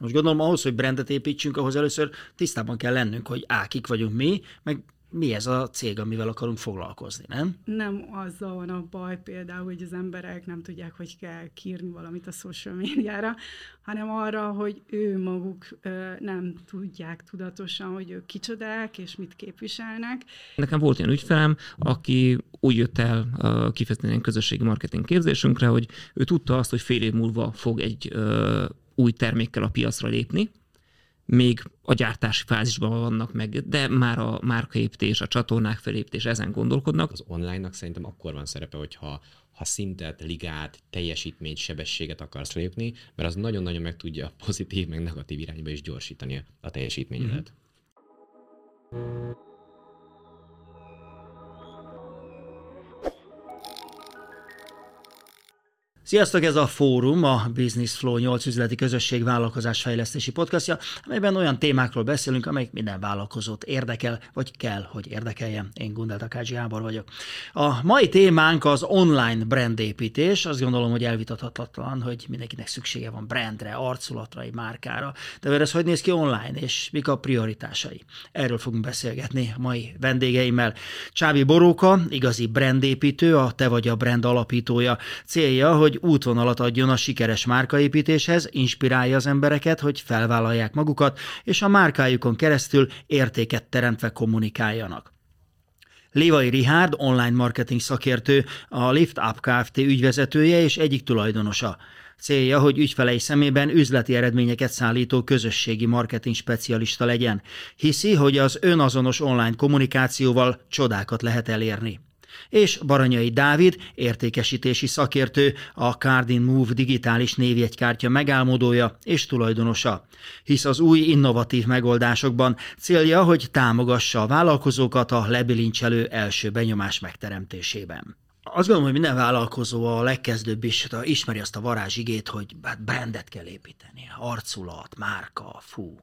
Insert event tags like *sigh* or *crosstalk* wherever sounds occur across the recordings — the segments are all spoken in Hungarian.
Most gondolom ahhoz, hogy brandet építsünk, ahhoz először tisztában kell lennünk, hogy á, kik vagyunk mi, meg mi ez a cég, amivel akarunk foglalkozni, nem? Nem azzal van a baj például, hogy az emberek nem tudják, hogy kell kírni valamit a social médiára, hanem arra, hogy ő maguk ö, nem tudják tudatosan, hogy ők kicsodák és mit képviselnek. Nekem volt ilyen ügyfelem, aki úgy jött el kifejezetten közösségi marketing képzésünkre, hogy ő tudta azt, hogy fél év múlva fog egy uh, új termékkel a piacra lépni, még a gyártási fázisban vannak meg, de már a márkaépítés, a csatornák felépítés, ezen gondolkodnak. Az online-nak szerintem akkor van szerepe, hogyha ha szintet, ligát, teljesítményt, sebességet akarsz lépni, mert az nagyon-nagyon meg tudja pozitív, meg negatív irányba is gyorsítani a teljesítményedet. Mm-hmm. Sziasztok, ez a Fórum, a Business Flow 8 üzleti közösség vállalkozásfejlesztési podcastja, amelyben olyan témákról beszélünk, amelyek minden vállalkozót érdekel, vagy kell, hogy érdekeljen. Én Gundel Takács Gábor vagyok. A mai témánk az online brandépítés. Azt gondolom, hogy elvitathatatlan, hogy mindenkinek szüksége van brandre, arculatra, egy márkára. De ez hogy néz ki online, és mik a prioritásai? Erről fogunk beszélgetni a mai vendégeimmel. Csábi Boróka, igazi brandépítő, a Te vagy a brand alapítója. Célja, hogy útvonalat adjon a sikeres márkaépítéshez, inspirálja az embereket, hogy felvállalják magukat, és a márkájukon keresztül értéket teremtve kommunikáljanak. Lévai Rihárd, online marketing szakértő, a Lift Up Kft. ügyvezetője és egyik tulajdonosa. Célja, hogy ügyfelei szemében üzleti eredményeket szállító közösségi marketing specialista legyen. Hiszi, hogy az önazonos online kommunikációval csodákat lehet elérni és Baranyai Dávid, értékesítési szakértő, a Cardin Move digitális névjegykártya megálmodója és tulajdonosa. Hisz az új innovatív megoldásokban célja, hogy támogassa a vállalkozókat a lebilincselő első benyomás megteremtésében. Azt gondolom, hogy minden vállalkozó a legkezdőbb is ismeri azt a varázsigét, hogy hát brandet kell építeni, arculat, márka, fú.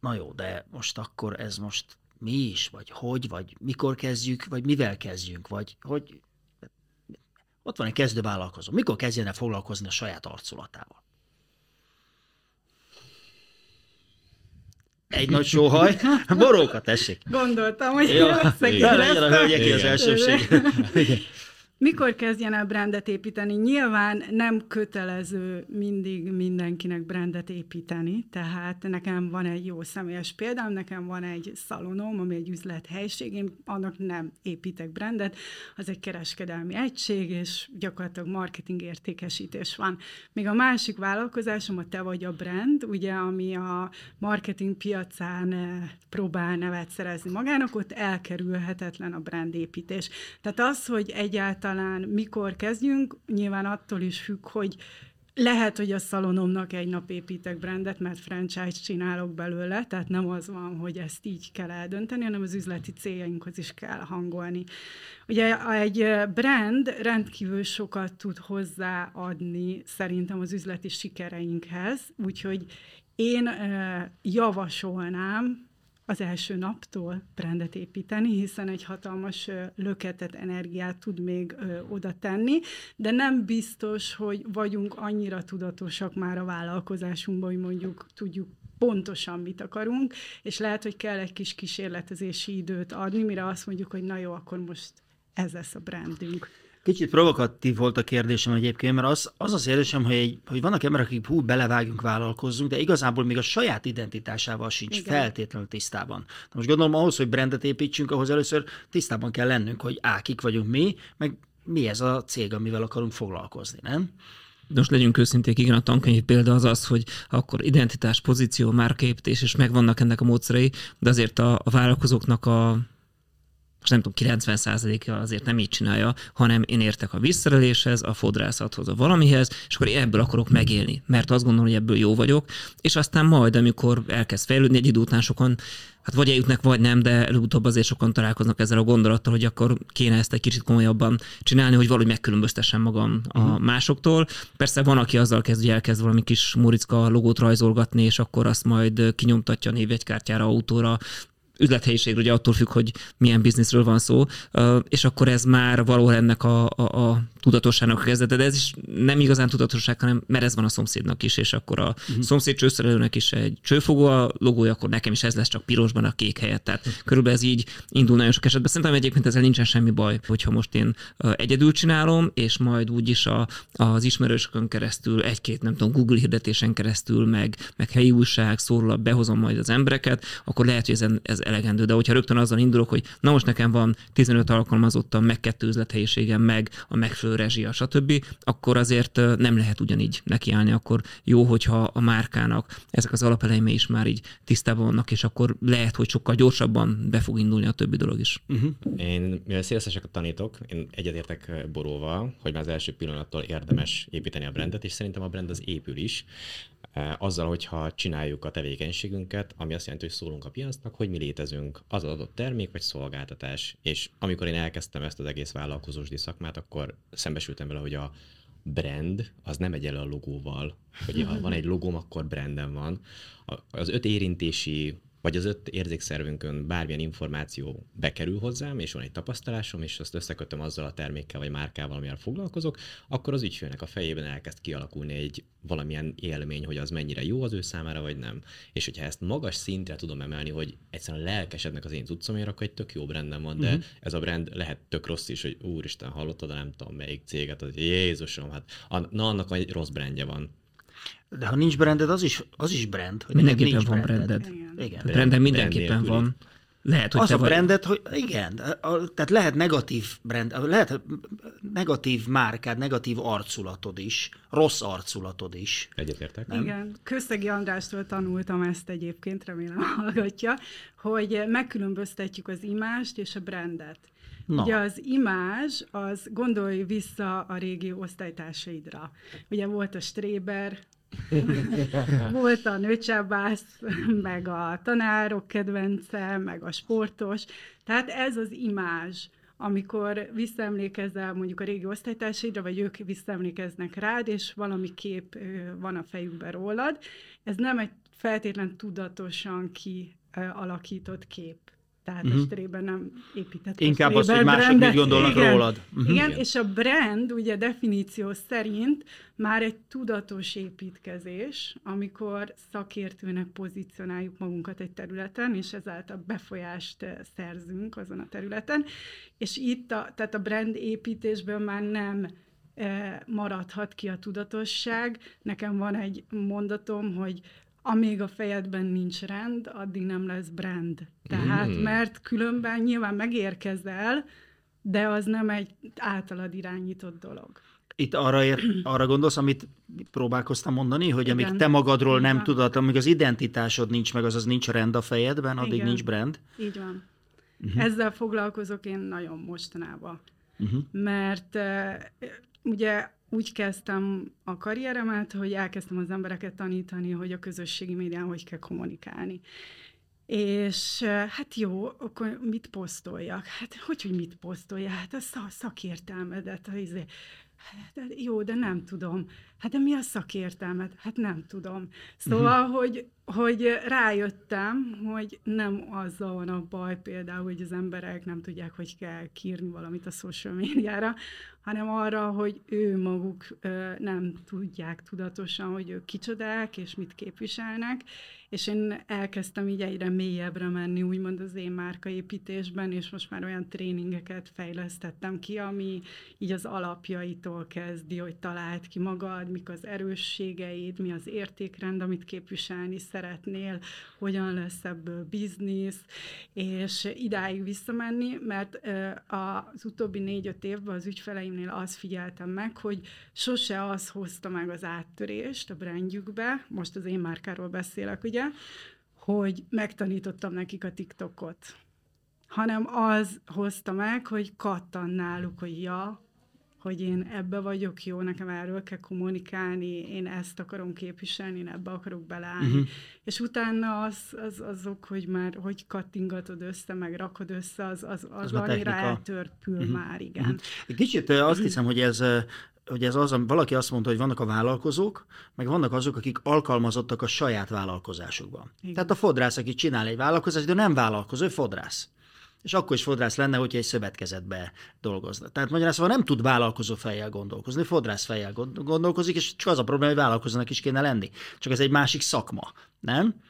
Na jó, de most akkor ez most mi is, vagy hogy, vagy mikor kezdjük, vagy mivel kezdjünk, vagy hogy ott van egy kezdő vállalkozó. Mikor kezdjen el foglalkozni a saját arculatával? Egy nagy sóhaj. Boróka, tessék. Gondoltam, hogy ja, legyen a hölgyeké az elsőség. Mikor kezdjen el brandet építeni? Nyilván nem kötelező mindig mindenkinek brandet építeni, tehát nekem van egy jó személyes példám, nekem van egy szalonom, ami egy üzlethelyiség, én annak nem építek brandet, az egy kereskedelmi egység, és gyakorlatilag marketing értékesítés van. Még a másik vállalkozásom a Te vagy a brand, ugye, ami a marketing piacán eh, próbál nevet szerezni magának, ott elkerülhetetlen a brandépítés. Tehát az, hogy egyáltalán egyáltalán mikor kezdjünk, nyilván attól is függ, hogy lehet, hogy a szalonomnak egy nap építek brandet, mert franchise csinálok belőle, tehát nem az van, hogy ezt így kell eldönteni, hanem az üzleti céljainkhoz is kell hangolni. Ugye egy brand rendkívül sokat tud hozzáadni szerintem az üzleti sikereinkhez, úgyhogy én javasolnám, az első naptól brandet építeni, hiszen egy hatalmas löketet, energiát tud még oda tenni, de nem biztos, hogy vagyunk annyira tudatosak már a vállalkozásunkban, hogy mondjuk tudjuk pontosan mit akarunk, és lehet, hogy kell egy kis kísérletezési időt adni, mire azt mondjuk, hogy na jó, akkor most ez lesz a brandünk. Kicsit provokatív volt a kérdésem egyébként, mert az az, az érzésem, hogy, egy, hogy vannak emberek, akik hú, belevágjunk, vállalkozzunk, de igazából még a saját identitásával sincs Igen. feltétlenül tisztában. De most gondolom ahhoz, hogy brandet építsünk, ahhoz először tisztában kell lennünk, hogy á, kik vagyunk mi, meg mi ez a cég, amivel akarunk foglalkozni, nem? De most legyünk őszinték, igen, a tankönyv példa az az, hogy akkor identitás, pozíció, márkaépítés, és megvannak ennek a módszerei, de azért a, a vállalkozóknak a most nem tudom, 90%-a azért nem így csinálja, hanem én értek a visszareléshez, a fodrászathoz, a valamihez, és akkor ebből akarok megélni, mert azt gondolom, hogy ebből jó vagyok, és aztán majd, amikor elkezd fejlődni, egy idő után sokan hát vagy eljutnak, vagy nem, de előbb-utóbb azért sokan találkoznak ezzel a gondolattal, hogy akkor kéne ezt egy kicsit komolyabban csinálni, hogy valahogy megkülönböztessem magam a uh-huh. másoktól. Persze van, aki azzal kezd, hogy elkezd valami kis Muricka logót rajzolgatni, és akkor azt majd kinyomtatja a névjegykártyára, autóra, üzlethelyiségről, ugye attól függ, hogy milyen bizniszről van szó, és akkor ez már való ennek a, a, a tudatosságnak kezdete, de ez is nem igazán tudatosság, hanem mert ez van a szomszédnak is, és akkor a uh-huh. szomszéd csőszerelőnek is egy csőfogó a logója, akkor nekem is ez lesz csak pirosban a kék helyett. Tehát uh-huh. körülbelül ez így indul nagyon sok esetben. Szerintem egyébként ezzel nincsen semmi baj, hogyha most én egyedül csinálom, és majd úgyis a, az ismerősökön keresztül, egy-két, nem tudom, Google hirdetésen keresztül, meg, meg helyi újság, szórlap, behozom majd az embereket, akkor lehet, hogy ez, ez elegendő. De hogyha rögtön azzal indulok, hogy na most nekem van 15 alkalmazottam, meg kettő üzlethelyiségem, meg a megfelelő rezsia, stb., akkor azért nem lehet ugyanígy nekiállni. Akkor jó, hogyha a márkának ezek az alapeleimei is már így tisztában vannak, és akkor lehet, hogy sokkal gyorsabban be fog indulni a többi dolog is. Uh-huh. Én, mivel szélszeseket tanítok, én egyetértek Boróval, hogy már az első pillanattól érdemes építeni a brandet, és szerintem a brand az épül is. Eh, azzal, hogyha csináljuk a tevékenységünket, ami azt jelenti, hogy szólunk a piacnak, hogy mi létezünk, az adott termék vagy szolgáltatás. És amikor én elkezdtem ezt az egész vállalkozós szakmát, akkor szembesültem vele, hogy a brand az nem egy a logóval, hogy ha van egy logóm, akkor brandem van. Az öt érintési vagy az öt érzékszervünkön bármilyen információ bekerül hozzám, és van egy tapasztalásom, és azt összekötöm azzal a termékkel vagy márkával, amivel foglalkozok, akkor az ügyfélnek a fejében elkezd kialakulni egy valamilyen élmény, hogy az mennyire jó az ő számára, vagy nem. És hogyha ezt magas szintre tudom emelni, hogy egyszerűen lelkesednek az én cuccomért, akkor egy tök jó brandem van, de uh-huh. ez a brand lehet tök rossz is, hogy úristen, hallottad, de nem tudom melyik céget, az Jézusom, hát na annak egy rossz brandje van. De ha nincs branded, az is, az is brand. Hogy mindenképpen nincs van branded. branded. Igen. igen. Branded mindenképpen van. Lehet, hogy az a vagy... brandet, hogy igen, a, tehát lehet negatív brand, lehet negatív márkád, negatív arculatod is, rossz arculatod is. Egyetértek. Nem? Igen, Köztegi Andrástól tanultam ezt egyébként, remélem hallgatja, hogy megkülönböztetjük az imást és a brandet. Na. Ugye az imázs, az gondolj vissza a régi osztálytársaidra. Ugye volt a Stréber, *laughs* volt a nőcsábász, meg a tanárok kedvence, meg a sportos. Tehát ez az imázs, amikor visszaemlékezel mondjuk a régi osztálytársaidra, vagy ők visszaemlékeznek rád, és valami kép van a fejükben rólad. Ez nem egy feltétlen tudatosan kialakított kép tehát uh-huh. a mhm. strében nem épített Inkább az, hogy mások mit gondolnak igen, rólad. Uh-huh. Igen, és a brand ugye definíció szerint már egy tudatos építkezés, amikor szakértőnek pozícionáljuk magunkat egy területen, és ezáltal befolyást eh, szerzünk azon a területen, és itt a, tehát a brand építésből már nem eh, maradhat ki a tudatosság. Nekem van egy mondatom, hogy amíg a fejedben nincs rend, addig nem lesz brand. Tehát, mm. mert különben nyilván megérkezel, de az nem egy általad irányított dolog. Itt arra, ér, *clears throat* arra gondolsz, amit próbálkoztam mondani, hogy Igen. amíg te magadról Igen. nem tudod, amíg az identitásod nincs meg, azaz nincs rend a fejedben, addig Igen. nincs brand. Így van. Uh-huh. Ezzel foglalkozok én nagyon mostanában. Uh-huh. Mert uh, ugye úgy kezdtem a karrieremet, hogy elkezdtem az embereket tanítani, hogy a közösségi médián hogy kell kommunikálni. És hát jó, akkor mit posztoljak? Hát hogy, hogy mit posztoljak? Hát a szakértelmedet, a izé. Hát, jó, de nem tudom. Hát de mi a szakértelmet? Hát nem tudom. Szóval, uh-huh. hogy, hogy rájöttem, hogy nem azzal van a baj például, hogy az emberek nem tudják, hogy kell kírni valamit a social médiára, hanem arra, hogy ő maguk nem tudják tudatosan, hogy ők kicsodák, és mit képviselnek, és én elkezdtem így egyre mélyebbre menni, úgymond az én márkaépítésben, és most már olyan tréningeket fejlesztettem ki, ami így az alapjaitól kezdi, hogy talált ki magad, mik az erősségeid, mi az értékrend, amit képviselni szeretnél, hogyan lesz ebből biznisz, és idáig visszamenni, mert az utóbbi négy-öt évben az ügyfeleimnél azt figyeltem meg, hogy sose az hozta meg az áttörést a brandjükbe, most az én márkáról beszélek, ugye, hogy megtanítottam nekik a TikTokot, hanem az hozta meg, hogy kattan náluk, hogy ja, hogy én ebbe vagyok jó, nekem erről kell kommunikálni, én ezt akarom képviselni, én ebbe akarok beleállni. Uh-huh. És utána az, az, azok, hogy már hogy kattingatod össze, meg rakod össze, az, az, az, az annyira eltörpül uh-huh. már, igen. Uh-huh. Kicsit azt hiszem, hogy ez hogy ez az, valaki azt mondta, hogy vannak a vállalkozók, meg vannak azok, akik alkalmazottak a saját vállalkozásukban. Igen. Tehát a fodrász, aki csinál egy vállalkozást, de nem vállalkozó, ő fodrász. És akkor is fodrász lenne, hogyha egy szövetkezetbe dolgozna. Tehát magyarán szóval nem tud vállalkozó fejjel gondolkozni, fodrász fejjel gondolkozik, és csak az a probléma, hogy vállalkozónak is kéne lenni. Csak ez egy másik szakma, nem?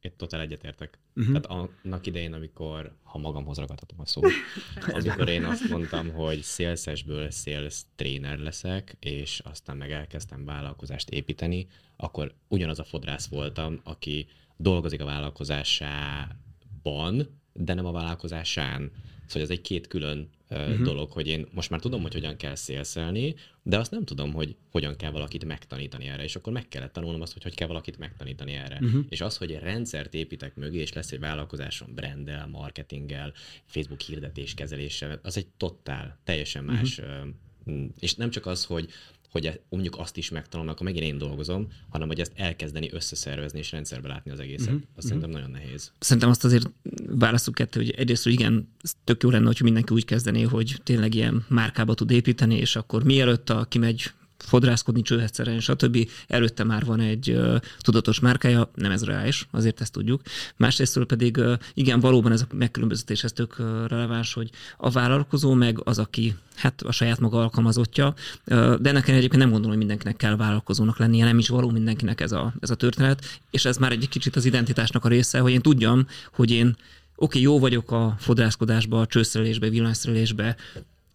Én totál egyetértek. Uh-huh. Tehát annak idején, amikor, ha magamhoz ragadhatom a szót, *laughs* amikor én azt mondtam, hogy szélszesből sales trainer leszek, és aztán meg elkezdtem vállalkozást építeni, akkor ugyanaz a fodrász voltam, aki dolgozik a vállalkozásában, de nem a vállalkozásán. Szóval ez egy két külön uh-huh. dolog, hogy én most már tudom, hogy hogyan kell szélszelni, de azt nem tudom, hogy hogyan kell valakit megtanítani erre, és akkor meg kellett tanulnom azt, hogy hogy kell valakit megtanítani erre. Uh-huh. És az, hogy egy rendszert építek mögé, és lesz egy vállalkozásom brandel, marketinggel, Facebook hirdetés kezeléssel, az egy totál, teljesen más uh-huh. és nem csak az, hogy hogy e- mondjuk azt is megtanulnak, akkor megint én dolgozom, hanem hogy ezt elkezdeni összeszervezni és rendszerbe látni az egészet. Uh-huh. Azt szerintem nagyon nehéz. Szerintem azt azért válaszuk kettő, hogy egyrészt, hogy igen, tök jó lenne, hogy mindenki úgy kezdené, hogy tényleg ilyen márkába tud építeni, és akkor mielőtt a kimegy fodrászkodni csőhetszeren, stb. Előtte már van egy uh, tudatos márkája, nem ez reális, azért ezt tudjuk. Másrésztől pedig uh, igen, valóban ez a megkülönböztetés ez tök uh, releváns, hogy a vállalkozó meg az, aki hát a saját maga alkalmazottja, de ennek egyébként nem gondolom, hogy mindenkinek kell vállalkozónak lennie, nem is való mindenkinek ez a, ez a történet, és ez már egy kicsit az identitásnak a része, hogy én tudjam, hogy én oké, okay, jó vagyok a fodrászkodásba, a csőszerelésbe, villanyszerelésbe,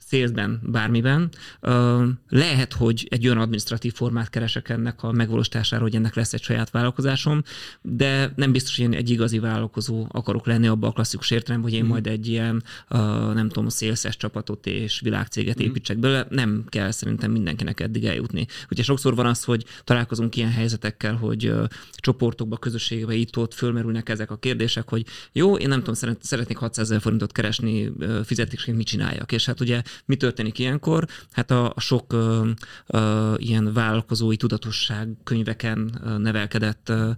szélben, bármiben. Lehet, hogy egy olyan administratív formát keresek ennek a megvalósítására, hogy ennek lesz egy saját vállalkozásom, de nem biztos, hogy én egy igazi vállalkozó akarok lenni abban a klasszikus értelemben, hogy én mm. majd egy ilyen, nem tudom, szélszes csapatot és világcéget mm. építsek belőle. Nem kell szerintem mindenkinek eddig eljutni. Ugye sokszor van az, hogy találkozunk ilyen helyzetekkel, hogy csoportokba, közösségbe itt-ott fölmerülnek ezek a kérdések, hogy jó, én nem tudom, szeretnék 600 ezer forintot keresni fizetésként, mit csináljak. És hát ugye mi történik ilyenkor? Hát a, a sok ö, ö, ilyen vállalkozói tudatosság könyveken ö, nevelkedett ö,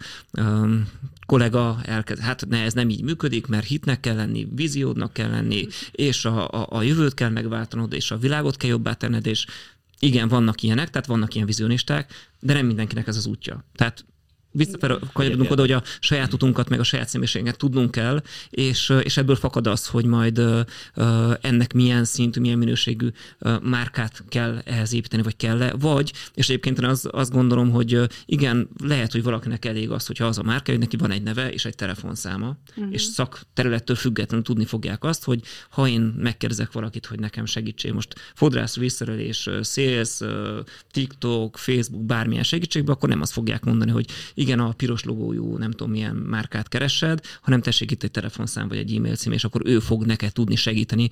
kollega elkezd, hát ne, ez nem így működik, mert hitnek kell lenni, víziódnak kell lenni, és a, a, a jövőt kell megváltanod, és a világot kell jobbá tenned, és igen, vannak ilyenek, tehát vannak ilyen vizionisták, de nem mindenkinek ez az útja. Tehát visszakanyarodunk oda, hogy a saját utunkat, meg a saját személyiséget tudnunk kell, és, és ebből fakad az, hogy majd ennek milyen szintű, milyen minőségű márkát kell ehhez építeni, vagy kell-e, vagy, és egyébként az, azt gondolom, hogy igen, lehet, hogy valakinek elég az, hogyha az a márka, hogy neki van egy neve és egy telefonszáma, uh-huh. és szakterülettől függetlenül tudni fogják azt, hogy ha én megkérdezek valakit, hogy nekem segítség, most fodrász, visszarelés, sales, TikTok, Facebook, bármilyen segítségbe, akkor nem azt fogják mondani, hogy igen, a piros logójú nem tudom milyen márkát keresed, hanem tessék itt egy telefonszám vagy egy e-mail cím, és akkor ő fog neked tudni segíteni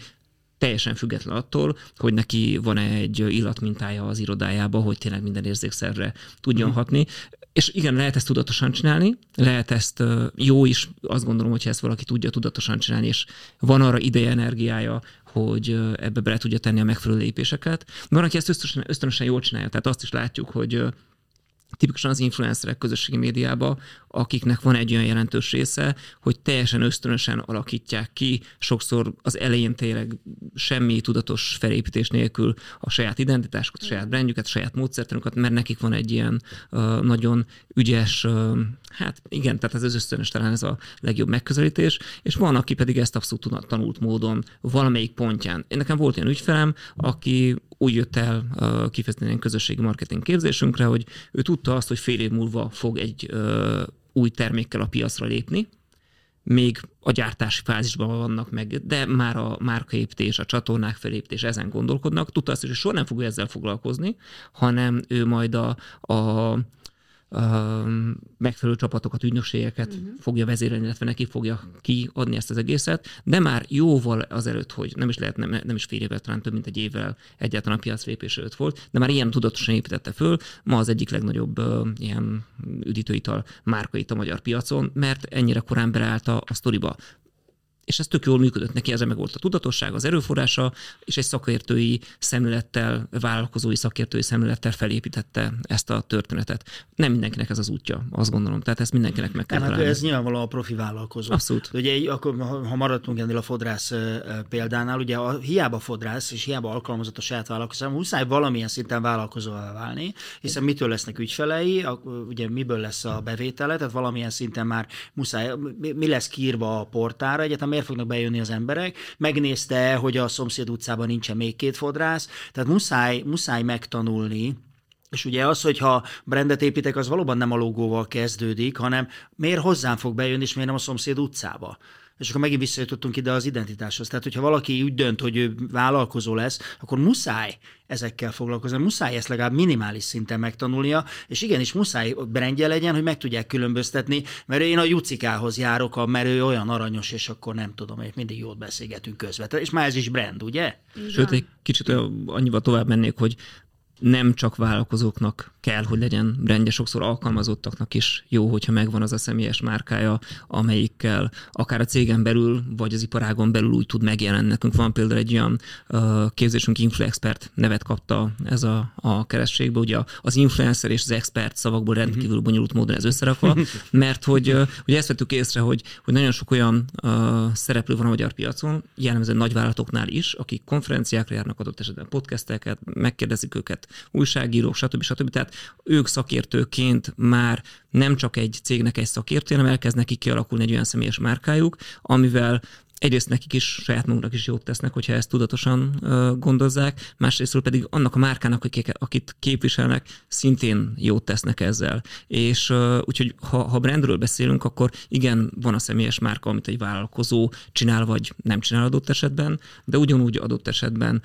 teljesen független attól, hogy neki van egy illatmintája az irodájába, hogy tényleg minden érzékszerre tudjon mm. hatni. És igen, lehet ezt tudatosan csinálni, lehet ezt jó is, azt gondolom, hogy ezt valaki tudja tudatosan csinálni, és van arra ideje, energiája, hogy ebbe bele tudja tenni a megfelelő lépéseket. Van, aki ezt ösztönösen, ösztönösen jól csinálja, tehát azt is látjuk, hogy tipikusan az influencerek közösségi médiában, akiknek van egy olyan jelentős része, hogy teljesen ösztönösen alakítják ki, sokszor az elején tényleg semmi tudatos felépítés nélkül a saját identitásukat, a saját brandjüket, a saját módszertanukat, mert nekik van egy ilyen uh, nagyon ügyes, uh, hát igen, tehát ez az ösztönös talán ez a legjobb megközelítés, és van, aki pedig ezt abszolút tanult módon valamelyik pontján. Én nekem volt ilyen ügyfelem, aki úgy jött el uh, kifejezetten közösségi marketing képzésünkre, hogy ő tudta azt, hogy fél év múlva fog egy uh, új termékkel a piacra lépni, még a gyártási fázisban vannak meg, de már a márkaépítés, a csatornák felépítés, ezen gondolkodnak. Tudta azt, hogy soha nem fog ezzel foglalkozni, hanem ő majd a, a megfelelő csapatokat, ügynökségeket uh-huh. fogja vezérelni, illetve neki fogja kiadni ezt az egészet, de már jóval azelőtt, hogy nem is lehet, nem, nem is fél évvel, talán több mint egy évvel egyáltalán a piac lépés előtt volt, de már ilyen tudatosan építette föl, ma az egyik legnagyobb uh, ilyen üdítőital márkait a magyar piacon, mert ennyire korán beleállt a, a sztoriba és ez tök jól működött neki, ez meg volt a tudatosság, az erőforrása, és egy szakértői szemlélettel, vállalkozói szakértői szemlélettel felépítette ezt a történetet. Nem mindenkinek ez az útja, azt gondolom. Tehát ezt mindenkinek meg kell Nem, hát ez nyilvánvalóan a profi vállalkozó. Abszolút. Ugye akkor, ha maradtunk ennél a fodrász példánál, ugye a, hiába fodrász és hiába alkalmazott a saját vállalkozásban, muszáj valamilyen szinten vállalkozóvá válni, hiszen mitől lesznek ügyfelei, ugye miből lesz a bevétele, tehát valamilyen szinten már muszáj, mi lesz kiírva a portára, egyetem miért fognak bejönni az emberek, megnézte, hogy a szomszéd utcában nincsen még két fodrász, tehát muszáj, muszáj megtanulni, és ugye az, hogyha brandet építek, az valóban nem a logóval kezdődik, hanem miért hozzám fog bejönni, és miért nem a szomszéd utcába. És akkor megint visszajutottunk ide az identitáshoz. Tehát, hogyha valaki úgy dönt, hogy ő vállalkozó lesz, akkor muszáj ezekkel foglalkozni, muszáj ezt legalább minimális szinten megtanulnia, és igenis muszáj brendje legyen, hogy meg tudják különböztetni, mert én a Jucikához járok, mert ő olyan aranyos, és akkor nem tudom, hogy mindig jót beszélgetünk közvetlenül, és már ez is brand, ugye? Sőt, egy kicsit annyival tovább mennék, hogy nem csak vállalkozóknak kell, hogy legyen brandje, sokszor alkalmazottaknak is jó, hogyha megvan az a személyes márkája, amelyikkel akár a cégen belül, vagy az iparágon belül úgy tud megjelenni. Nekünk van például egy olyan uh, képzésünk, InfluExpert nevet kapta ez a, a kerességbe, ugye az influencer és az expert szavakból rendkívül bonyolult módon ez összerakva, mert hogy uh, ugye ezt vettük észre, hogy, hogy nagyon sok olyan uh, szereplő van a magyar piacon, jellemzően nagyvállalatoknál is, akik konferenciákra járnak adott esetben podcasteket, megkérdezik őket újságírók, stb. stb. Tehát ők szakértőként már nem csak egy cégnek egy szakértő, hanem elkezd nekik kialakulni egy olyan személyes márkájuk, amivel egyrészt nekik is, saját magunknak is jót tesznek, hogyha ezt tudatosan gondozzák, másrészt pedig annak a márkának, akik, akit képviselnek, szintén jót tesznek ezzel. És úgyhogy ha, ha brandről beszélünk, akkor igen, van a személyes márka, amit egy vállalkozó csinál, vagy nem csinál adott esetben, de ugyanúgy adott esetben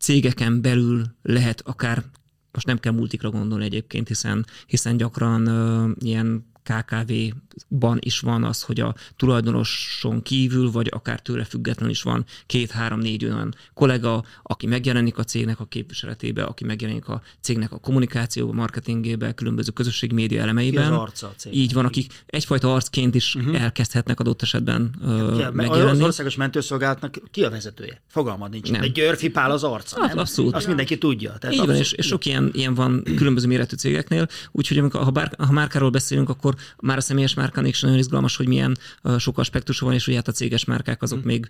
cégeken belül lehet akár most nem kell multikra gondolni egyébként, hiszen, hiszen gyakran uh, ilyen KKV-ban is van az, hogy a tulajdonoson kívül, vagy akár tőle függetlenül is van két-három-négy olyan kollega, aki megjelenik a cégnek a képviseletébe, aki megjelenik a cégnek a kommunikációba, marketingébe, különböző közösségi média elemeiben. Ki az arca a cég. Így van, akik egyfajta arcként is uh-huh. elkezdhetnek adott esetben uh, megjelenni. Az országos mentőszolgálatnak ki a vezetője? Fogalmad nincs. Nem. Egy Györfi Pál az arca, hát, nem? Abszolút. Azt mindenki tudja. Tehát Így van, és, és sok ilyen, ilyen van különböző méretű cégeknél, úgyhogy amikor, ha, bár, ha márkáról beszélünk, akkor már a személyes márkának is nagyon izgalmas, hogy milyen sok aspektusa van, és hogy hát a céges márkák azok hmm. még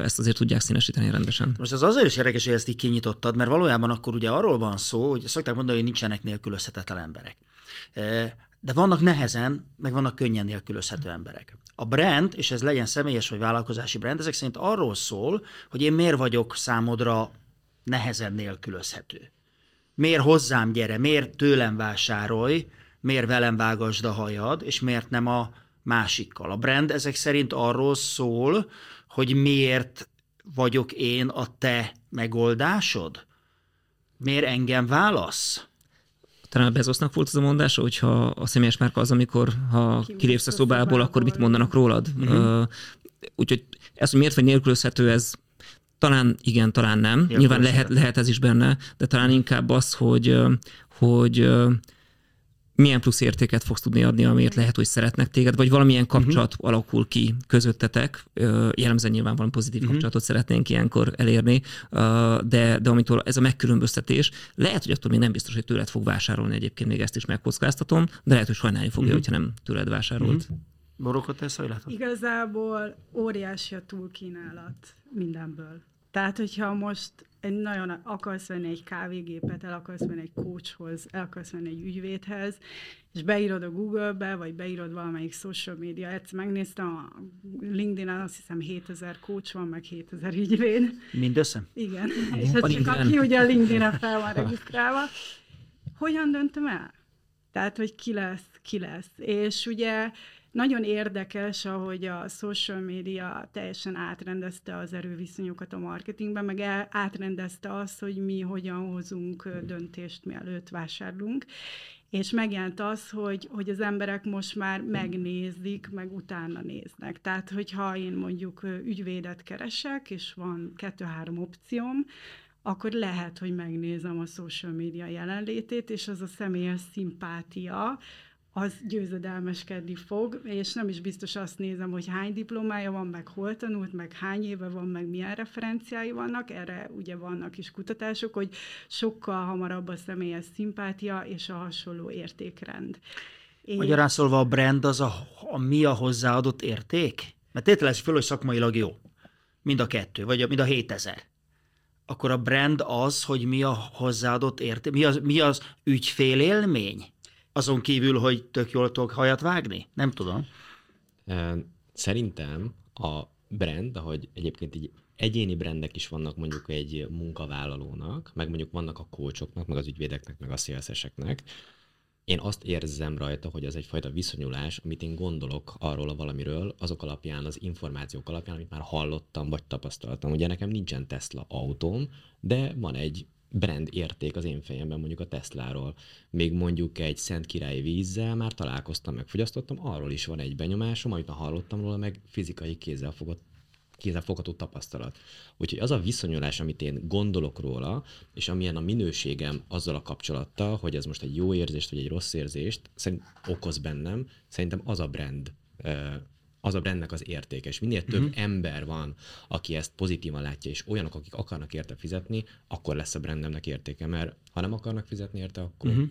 ezt azért tudják színesíteni rendesen. Most az azért is érdekes, hogy ezt így kinyitottad, mert valójában akkor ugye arról van szó, hogy szokták mondani, hogy nincsenek nélkülözhetetlen emberek. De vannak nehezen, meg vannak könnyen nélkülözhető emberek. A brand, és ez legyen személyes vagy vállalkozási brand, ezek szerint arról szól, hogy én miért vagyok számodra nehezen nélkülözhető. Miért hozzám gyere, miért tőlem vásárolj, miért velem vágasd a hajad, és miért nem a másikkal. A brand ezek szerint arról szól, hogy miért vagyok én a te megoldásod? Miért engem válasz? Talán a Bezosznak volt az a mondása, hogyha a személyes márka az, amikor ha kilépsz a szobából, akkor mit mondanak rólad? Uh-huh. Uh, úgyhogy ez, hogy miért vagy nélkülözhető, ez talán igen, talán nem. Nyilván lehet, lehet ez is benne, de talán inkább az, hogy, hogy milyen plusz értéket fogsz tudni adni, amiért lehet, hogy szeretnek téged, vagy valamilyen kapcsolat uh-huh. alakul ki közöttetek. Jellemzően nyilván valami pozitív uh-huh. kapcsolatot szeretnénk ilyenkor elérni, de, de amitől ez a megkülönböztetés, lehet, hogy attól még nem biztos, hogy tőled fog vásárolni egyébként, még ezt is megkockáztatom, de lehet, hogy sajnálni fogja, uh-huh. hogyha nem tőled vásárolt. Uh-huh. Borokot tesz, hogy látod? Igazából óriási a túlkínálat mindenből. Tehát, hogyha most egy nagyon akarsz venni egy kávégépet, el akarsz venni egy coachhoz, el akarsz venni egy ügyvédhez, és beírod a Google-be, vagy beírod valamelyik social media, egyszer megnéztem, a LinkedIn-en azt hiszem 7000 coach van, meg 7000 ügyvéd. Mindössze? Igen. és ez csak aki ugye a LinkedIn-en fel van regisztrálva. Hogyan döntöm el? Tehát, hogy ki lesz, ki lesz. És ugye nagyon érdekes, ahogy a social media teljesen átrendezte az erőviszonyokat a marketingben, meg átrendezte azt, hogy mi hogyan hozunk döntést, mielőtt vásárlunk, és megjelent az, hogy, hogy az emberek most már megnézik, meg utána néznek. Tehát, hogyha én mondjuk ügyvédet keresek, és van kettő-három opcióm, akkor lehet, hogy megnézem a social media jelenlétét, és az a személyes szimpátia, az győzedelmeskedni fog, és nem is biztos azt nézem, hogy hány diplomája van, meg hol tanult, meg hány éve van, meg milyen referenciái vannak, erre ugye vannak is kutatások, hogy sokkal hamarabb a személyes szimpátia és a hasonló értékrend. Én... Magyarán szólva a brand az a, a mi a hozzáadott érték? Mert tételez föl, hogy szakmailag jó. Mind a kettő, vagy mind a 7000 akkor a brand az, hogy mi a hozzáadott érték, mi az, mi az ügyfélélmény? Azon kívül, hogy tök jól tudok hajat vágni? Nem tudom. Szerintem a brand, ahogy egyébként így egyéni brandek is vannak mondjuk egy munkavállalónak, meg mondjuk vannak a coachoknak, meg az ügyvédeknek, meg a szélszeseknek, én azt érzem rajta, hogy az egyfajta viszonyulás, amit én gondolok arról a valamiről, azok alapján, az információk alapján, amit már hallottam, vagy tapasztaltam. Ugye nekem nincsen Tesla autóm, de van egy brand érték az én fejemben mondjuk a Tesláról. Még mondjuk egy Szent Királyi vízzel már találkoztam, meg fogyasztottam, arról is van egy benyomásom, amit hallottam róla, meg fizikai kézzel fogott kézzelfogható tapasztalat. Úgyhogy az a viszonyulás, amit én gondolok róla, és amilyen a minőségem azzal a kapcsolattal, hogy ez most egy jó érzést vagy egy rossz érzést szerint okoz bennem, szerintem az a brand az a brandnek az értéke. És minél több uh-huh. ember van, aki ezt pozitívan látja, és olyanok, akik akarnak érte fizetni, akkor lesz a brandemnek értéke, mert ha nem akarnak fizetni érte, akkor uh-huh.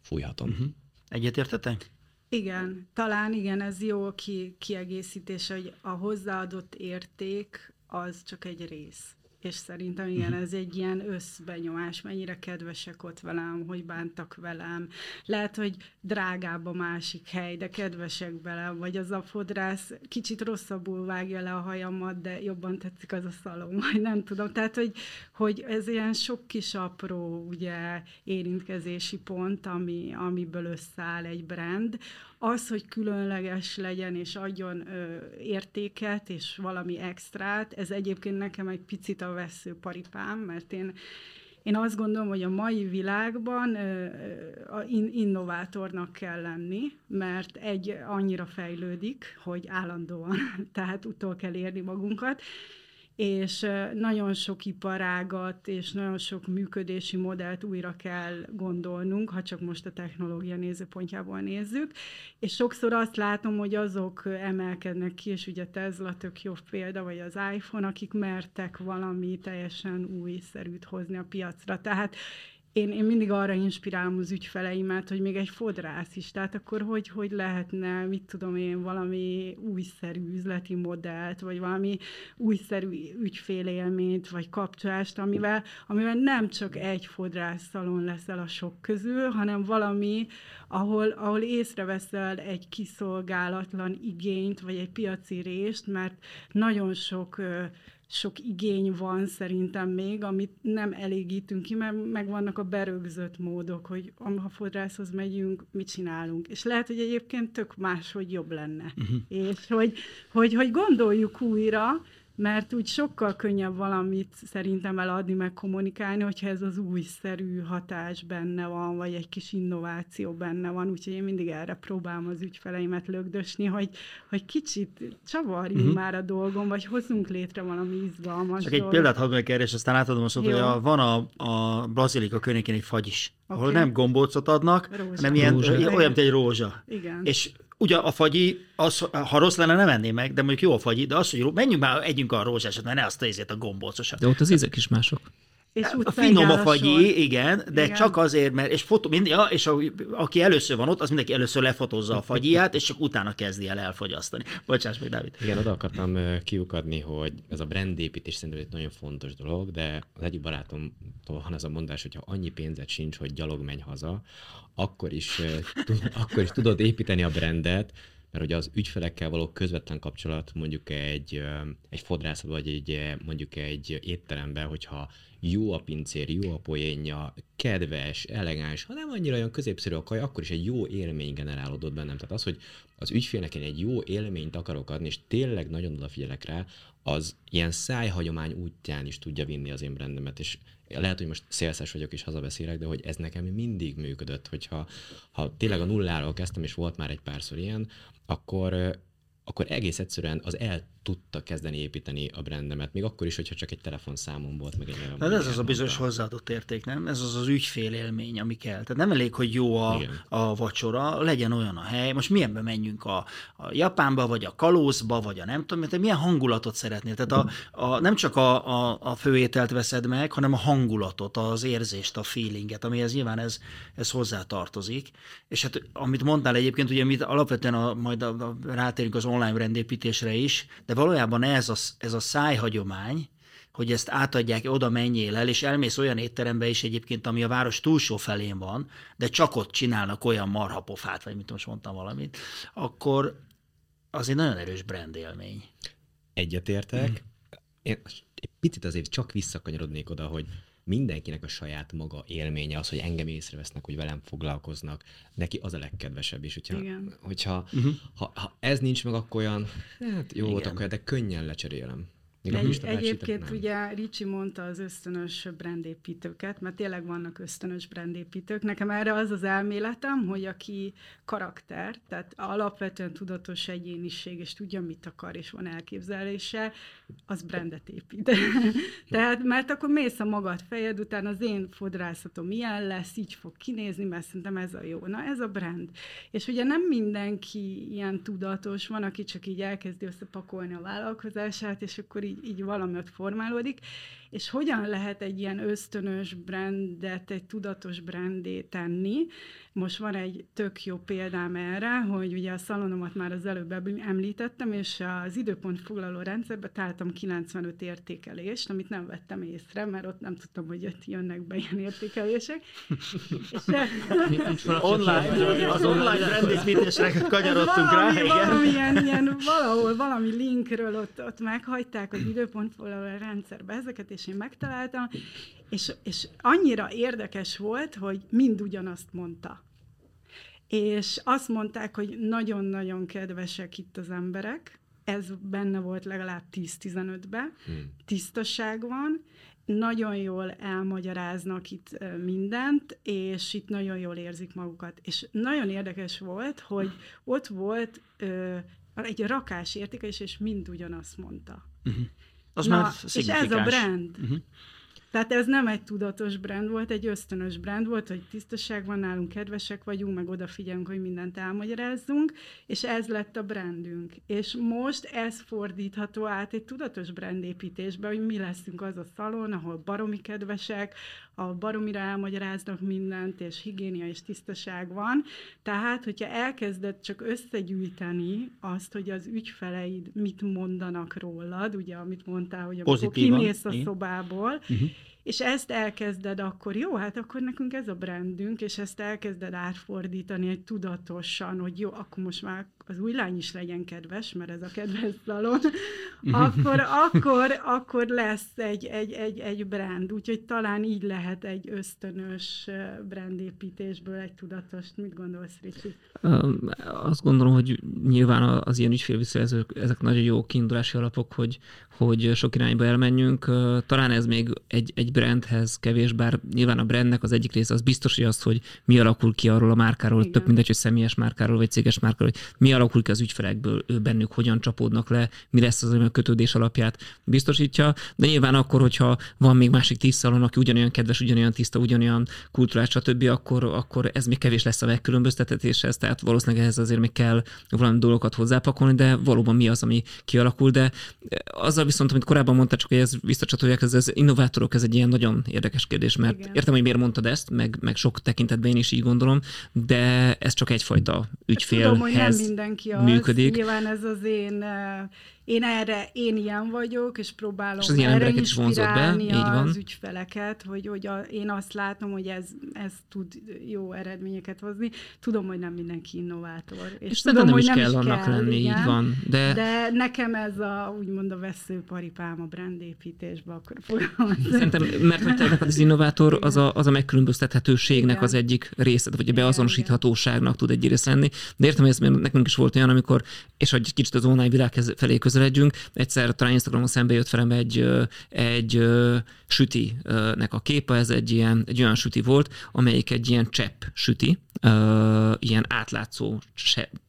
fújhatom. Uh-huh. Egyetértetek? Igen, talán igen, ez jó ki, kiegészítés, hogy a hozzáadott érték az csak egy rész és szerintem igen, mhm. ez egy ilyen összbenyomás, mennyire kedvesek ott velem, hogy bántak velem. Lehet, hogy drágább a másik hely, de kedvesek velem, vagy az a fodrász kicsit rosszabbul vágja le a hajamat, de jobban tetszik az a szalom, vagy nem tudom. Tehát, hogy, hogy ez ilyen sok kis apró ugye, érintkezési pont, ami, amiből összeáll egy brand, az, hogy különleges legyen és adjon ö, értéket és valami extrát, ez egyébként nekem egy picit a veszőparipám, mert én én azt gondolom, hogy a mai világban in, innovátornak kell lenni, mert egy annyira fejlődik, hogy állandóan, *laughs* tehát utol kell érni magunkat, és nagyon sok iparágat és nagyon sok működési modellt újra kell gondolnunk, ha csak most a technológia nézőpontjából nézzük, és sokszor azt látom, hogy azok emelkednek ki, és ugye Tesla tök jó példa, vagy az iPhone, akik mertek valami teljesen újszerűt hozni a piacra. Tehát én, én mindig arra inspirálom az ügyfeleimet, hogy még egy fodrász is, tehát akkor hogy, hogy lehetne, mit tudom én, valami újszerű üzleti modellt, vagy valami újszerű ügyfélélményt, vagy kapcsolást, amivel, amivel nem csak egy fodrászszalon leszel a sok közül, hanem valami, ahol, ahol észreveszel egy kiszolgálatlan igényt, vagy egy piaci részt, mert nagyon sok sok igény van szerintem még, amit nem elégítünk ki, mert megvannak a berögzött módok, hogy ha fodrászhoz megyünk, mit csinálunk. És lehet, hogy egyébként tök más, hogy jobb lenne. Uh-huh. És hogy, hogy, hogy gondoljuk újra, mert úgy sokkal könnyebb valamit szerintem eladni, meg kommunikálni, hogyha ez az újszerű hatás benne van, vagy egy kis innováció benne van, úgyhogy én mindig erre próbálom az ügyfeleimet lögdösni, hogy, hogy kicsit csavarjunk uh-huh. már a dolgom, vagy hozzunk létre valami izgalmas Csak egy példát hadd meg erre, és aztán átadom a szót, hogy a, van a, a Brazilika környékén egy fagy is, okay. ahol nem gombócot adnak, rózsa. hanem ilyen, rózsa. olyan, mint egy rózsa. Igen. És ugye a fagyi, az, ha rossz lenne, nem enném meg, de mondjuk jó a fagyi, de az, hogy menjünk már, együnk a rózsásat, mert ne azt a, a gombócosat. De ott az ízek is mások. És a finom a fagyi, igen, de igen. csak azért, mert, és, fotó, mind, ja, és a, aki először van ott, az mindenki először lefotózza a *laughs* fagyját, és csak utána kezdi el elfogyasztani. Bocsáss meg, Dávid. Igen, oda akartam kiukadni, hogy ez a brandépítés szerintem egy nagyon fontos dolog, de az egyik barátomtól van ez a mondás, hogy ha annyi pénzed sincs, hogy gyalog menj haza, akkor is, *laughs* akkor is tudod építeni a brandet, mert hogy az ügyfelekkel való közvetlen kapcsolat mondjuk egy, egy fodrászat, vagy egy, mondjuk egy étteremben, hogyha jó a pincér, jó a poénja, kedves, elegáns, ha nem annyira olyan középszerű a kaj, akkor is egy jó élmény generálódott bennem. Tehát az, hogy az ügyfélnek én egy jó élményt akarok adni, és tényleg nagyon odafigyelek rá, az ilyen szájhagyomány útján is tudja vinni az én brandemet, és lehet, hogy most szélszes vagyok és hazabeszélek, de hogy ez nekem mindig működött, hogyha ha tényleg a nulláról kezdtem, és volt már egy párszor ilyen, akkor akkor egész egyszerűen az el tudta kezdeni építeni a brandemet, még akkor is, hogyha csak egy telefonszámom volt, meg egy De ez az a bizonyos hozzáadott érték, nem? Ez az az ügyfél élmény, ami kell. Tehát nem elég, hogy jó a, a vacsora, legyen olyan a hely. Most milyenbe menjünk a, a Japánba, vagy a Kalózba, vagy a nem tudom, te milyen hangulatot szeretnél. Tehát a, a, nem csak a, a, a főételt veszed meg, hanem a hangulatot, az érzést, a feelinget, amihez nyilván ez, ez hozzá tartozik. És hát amit mondtál egyébként, ugye amit alapvetően a, majd a, a, rátérünk az online rendépítésre is, de valójában ez a, ez a szájhagyomány, hogy ezt átadják, oda menjél el, és elmész olyan étterembe is egyébként, ami a város túlsó felén van, de csak ott csinálnak olyan marhapofát, vagy mit most mondtam valamit, akkor az egy nagyon erős brand élmény. egyetértek. Mm. Én egy picit azért csak visszakanyarodnék oda, hogy mindenkinek a saját maga élménye az, hogy engem észrevesznek, hogy velem foglalkoznak, neki az a legkedvesebb is. Hogyha, Igen. hogyha uh-huh. ha, ha, ez nincs meg, akkor olyan, hát jó volt, akkor de könnyen lecserélem. Még Egy, egyébként ugye Ricsi mondta az ösztönös brandépítőket, mert tényleg vannak ösztönös brandépítők. Nekem erre az az elméletem, hogy aki karakter, tehát alapvetően tudatos egyéniség, és tudja, mit akar, és van elképzelése, az brandet épít. *laughs* tehát, mert akkor mész a magad fejed után, az én fodrászatom ilyen lesz, így fog kinézni, mert szerintem ez a jó. Na, ez a brand. És ugye nem mindenki ilyen tudatos, van, aki csak így elkezdi összepakolni a vállalkozását, és akkor így így, így valami ott formálódik, és hogyan lehet egy ilyen ösztönös brandet, egy tudatos brandé tenni. Most van egy tök jó példám erre, hogy ugye a szalonomat már az előbb említettem, és az időpont foglaló rendszerbe találtam 95 értékelést, amit nem vettem észre, mert ott nem tudtam, hogy ott jönnek be ilyen értékelések. és *laughs* online, az online brandépítésre kanyarodtunk valami, rá, igen. Valamilyen, ilyen, valahol valami linkről ott, ott meghagyták az időpont foglaló rendszerbe ezeket, és és én megtaláltam, és, és annyira érdekes volt, hogy mind ugyanazt mondta. És azt mondták, hogy nagyon-nagyon kedvesek itt az emberek, ez benne volt legalább 10-15-ben, hmm. tisztaság van, nagyon jól elmagyaráznak itt mindent, és itt nagyon jól érzik magukat. És nagyon érdekes volt, hogy ott volt ö, egy rakás értékelés, és mind ugyanazt mondta. Uh-huh. Az Na, már és ez a brand. Tehát ez nem egy tudatos brand volt, egy ösztönös brand volt, hogy tisztaság van nálunk, kedvesek vagyunk, meg odafigyelünk, hogy mindent elmagyarázzunk, és ez lett a brandünk. És most ez fordítható át egy tudatos brandépítésbe, hogy mi leszünk az a szalon, ahol baromi kedvesek, ahol baromira elmagyaráznak mindent, és higiénia és tisztaság van. Tehát, hogyha elkezded csak összegyűjteni azt, hogy az ügyfeleid mit mondanak rólad, ugye, amit mondtál, hogy amikor kimész a szobából, uh-huh és ezt elkezded akkor, jó, hát akkor nekünk ez a brandünk, és ezt elkezded átfordítani egy tudatosan, hogy jó, akkor most már az új lány is legyen kedves, mert ez a kedves szalon, *laughs* akkor, akkor, akkor lesz egy, egy, egy, egy brand. Úgyhogy talán így lehet egy ösztönös brandépítésből egy tudatos. Mit gondolsz, Ricsi? Azt gondolom, hogy nyilván az ilyen ügyfélvisszajelzők, ezek nagyon jó kiindulási alapok, hogy, hogy sok irányba elmenjünk. Talán ez még egy, egy brandhez kevés, bár nyilván a brandnek az egyik része az biztos, hogy az, hogy mi alakul ki arról a márkáról, Igen. tök mindegy, hogy személyes márkáról vagy céges márkáról, hogy mi alakul ki az ügyfelekből, ő bennük hogyan csapódnak le, mi lesz az, ami a kötődés alapját biztosítja. De nyilván akkor, hogyha van még másik tíz szalon, aki ugyanolyan kedves, ugyanolyan tiszta, ugyanolyan kultúrás, stb., akkor, akkor ez még kevés lesz a megkülönböztetéshez, tehát valószínűleg ehhez azért még kell valami dolgokat hozzápakolni, de valóban mi az, ami kialakul. De azzal viszont, amit korábban mondta, csak hogy ez visszacsatolják, ez az innovátorok, ez egy ilyen nagyon érdekes kérdés, mert Igen. értem, hogy miért mondtad ezt, meg, meg sok tekintetben én is így gondolom, de ez csak egyfajta ügyfélhez Tudom, hogy nem mindenki az. működik. Nyilván ez az én én erre, én ilyen vagyok, és próbálom és az ilyen erre is be, így van. az ügyfeleket, hogy, hogy a, én azt látom, hogy ez, ez tud jó eredményeket hozni. Tudom, hogy nem mindenki innovátor. És, és tudom, nem hogy is nem kell is annak kell, lenni, igen, így van. De... de nekem ez a, úgymond a veszőparipám a brandépítésbe, akkor fogalmazni. Szerintem, mert hogy ennek az innovátor az a, az a megkülönböztethetőségnek igen. az egyik része, vagy a beazonosíthatóságnak tud egy lenni. De értem, hogy ez nekünk is volt olyan, amikor, és hogy kicsit az online világ felé közeledjünk. Egyszer talán Instagramon szembe jött velem egy, egy sütinek a képe, ez egy, ilyen, egy olyan süti volt, amelyik egy ilyen csepp süti, ilyen átlátszó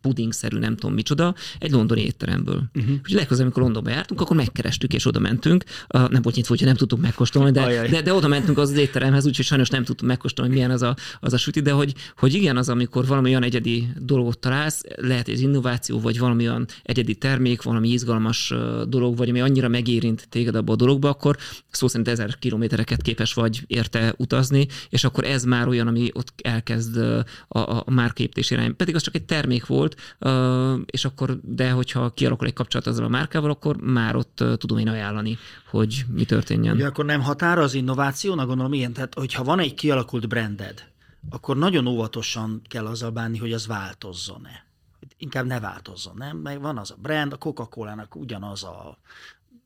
pudingszerű, nem tudom micsoda, egy londoni étteremből. Uh-huh. Úgyhogy legközelebb, amikor Londonba jártunk, akkor megkerestük és oda mentünk. Nem volt nyitva, hogy nem tudtuk megkóstolni, de, de, de, oda mentünk az, az étteremhez, úgyhogy sajnos nem tudtuk megkóstolni, milyen az a, az a süti, de hogy, hogy igen, az, amikor valami olyan egyedi dolgot találsz, lehet ez innováció, vagy valami olyan egyedi termék, valami izgalmas dolog, vagy ami annyira megérint téged abba a dologba, akkor szó szerint ezer kilométereket képes vagy érte utazni, és akkor ez már olyan, ami ott elkezd a, a márképtés irány. Pedig az csak egy termék volt, és akkor, de hogyha kialakul egy kapcsolat azzal a márkával, akkor már ott tudom én ajánlani, hogy mi történjen. Ugye akkor nem határa az innovációnak, gondolom ilyen, tehát hogyha van egy kialakult branded, akkor nagyon óvatosan kell azzal bánni, hogy az változzon-e inkább ne változzon, nem? Meg van az a brand, a Coca-Cola-nak ugyanaz a,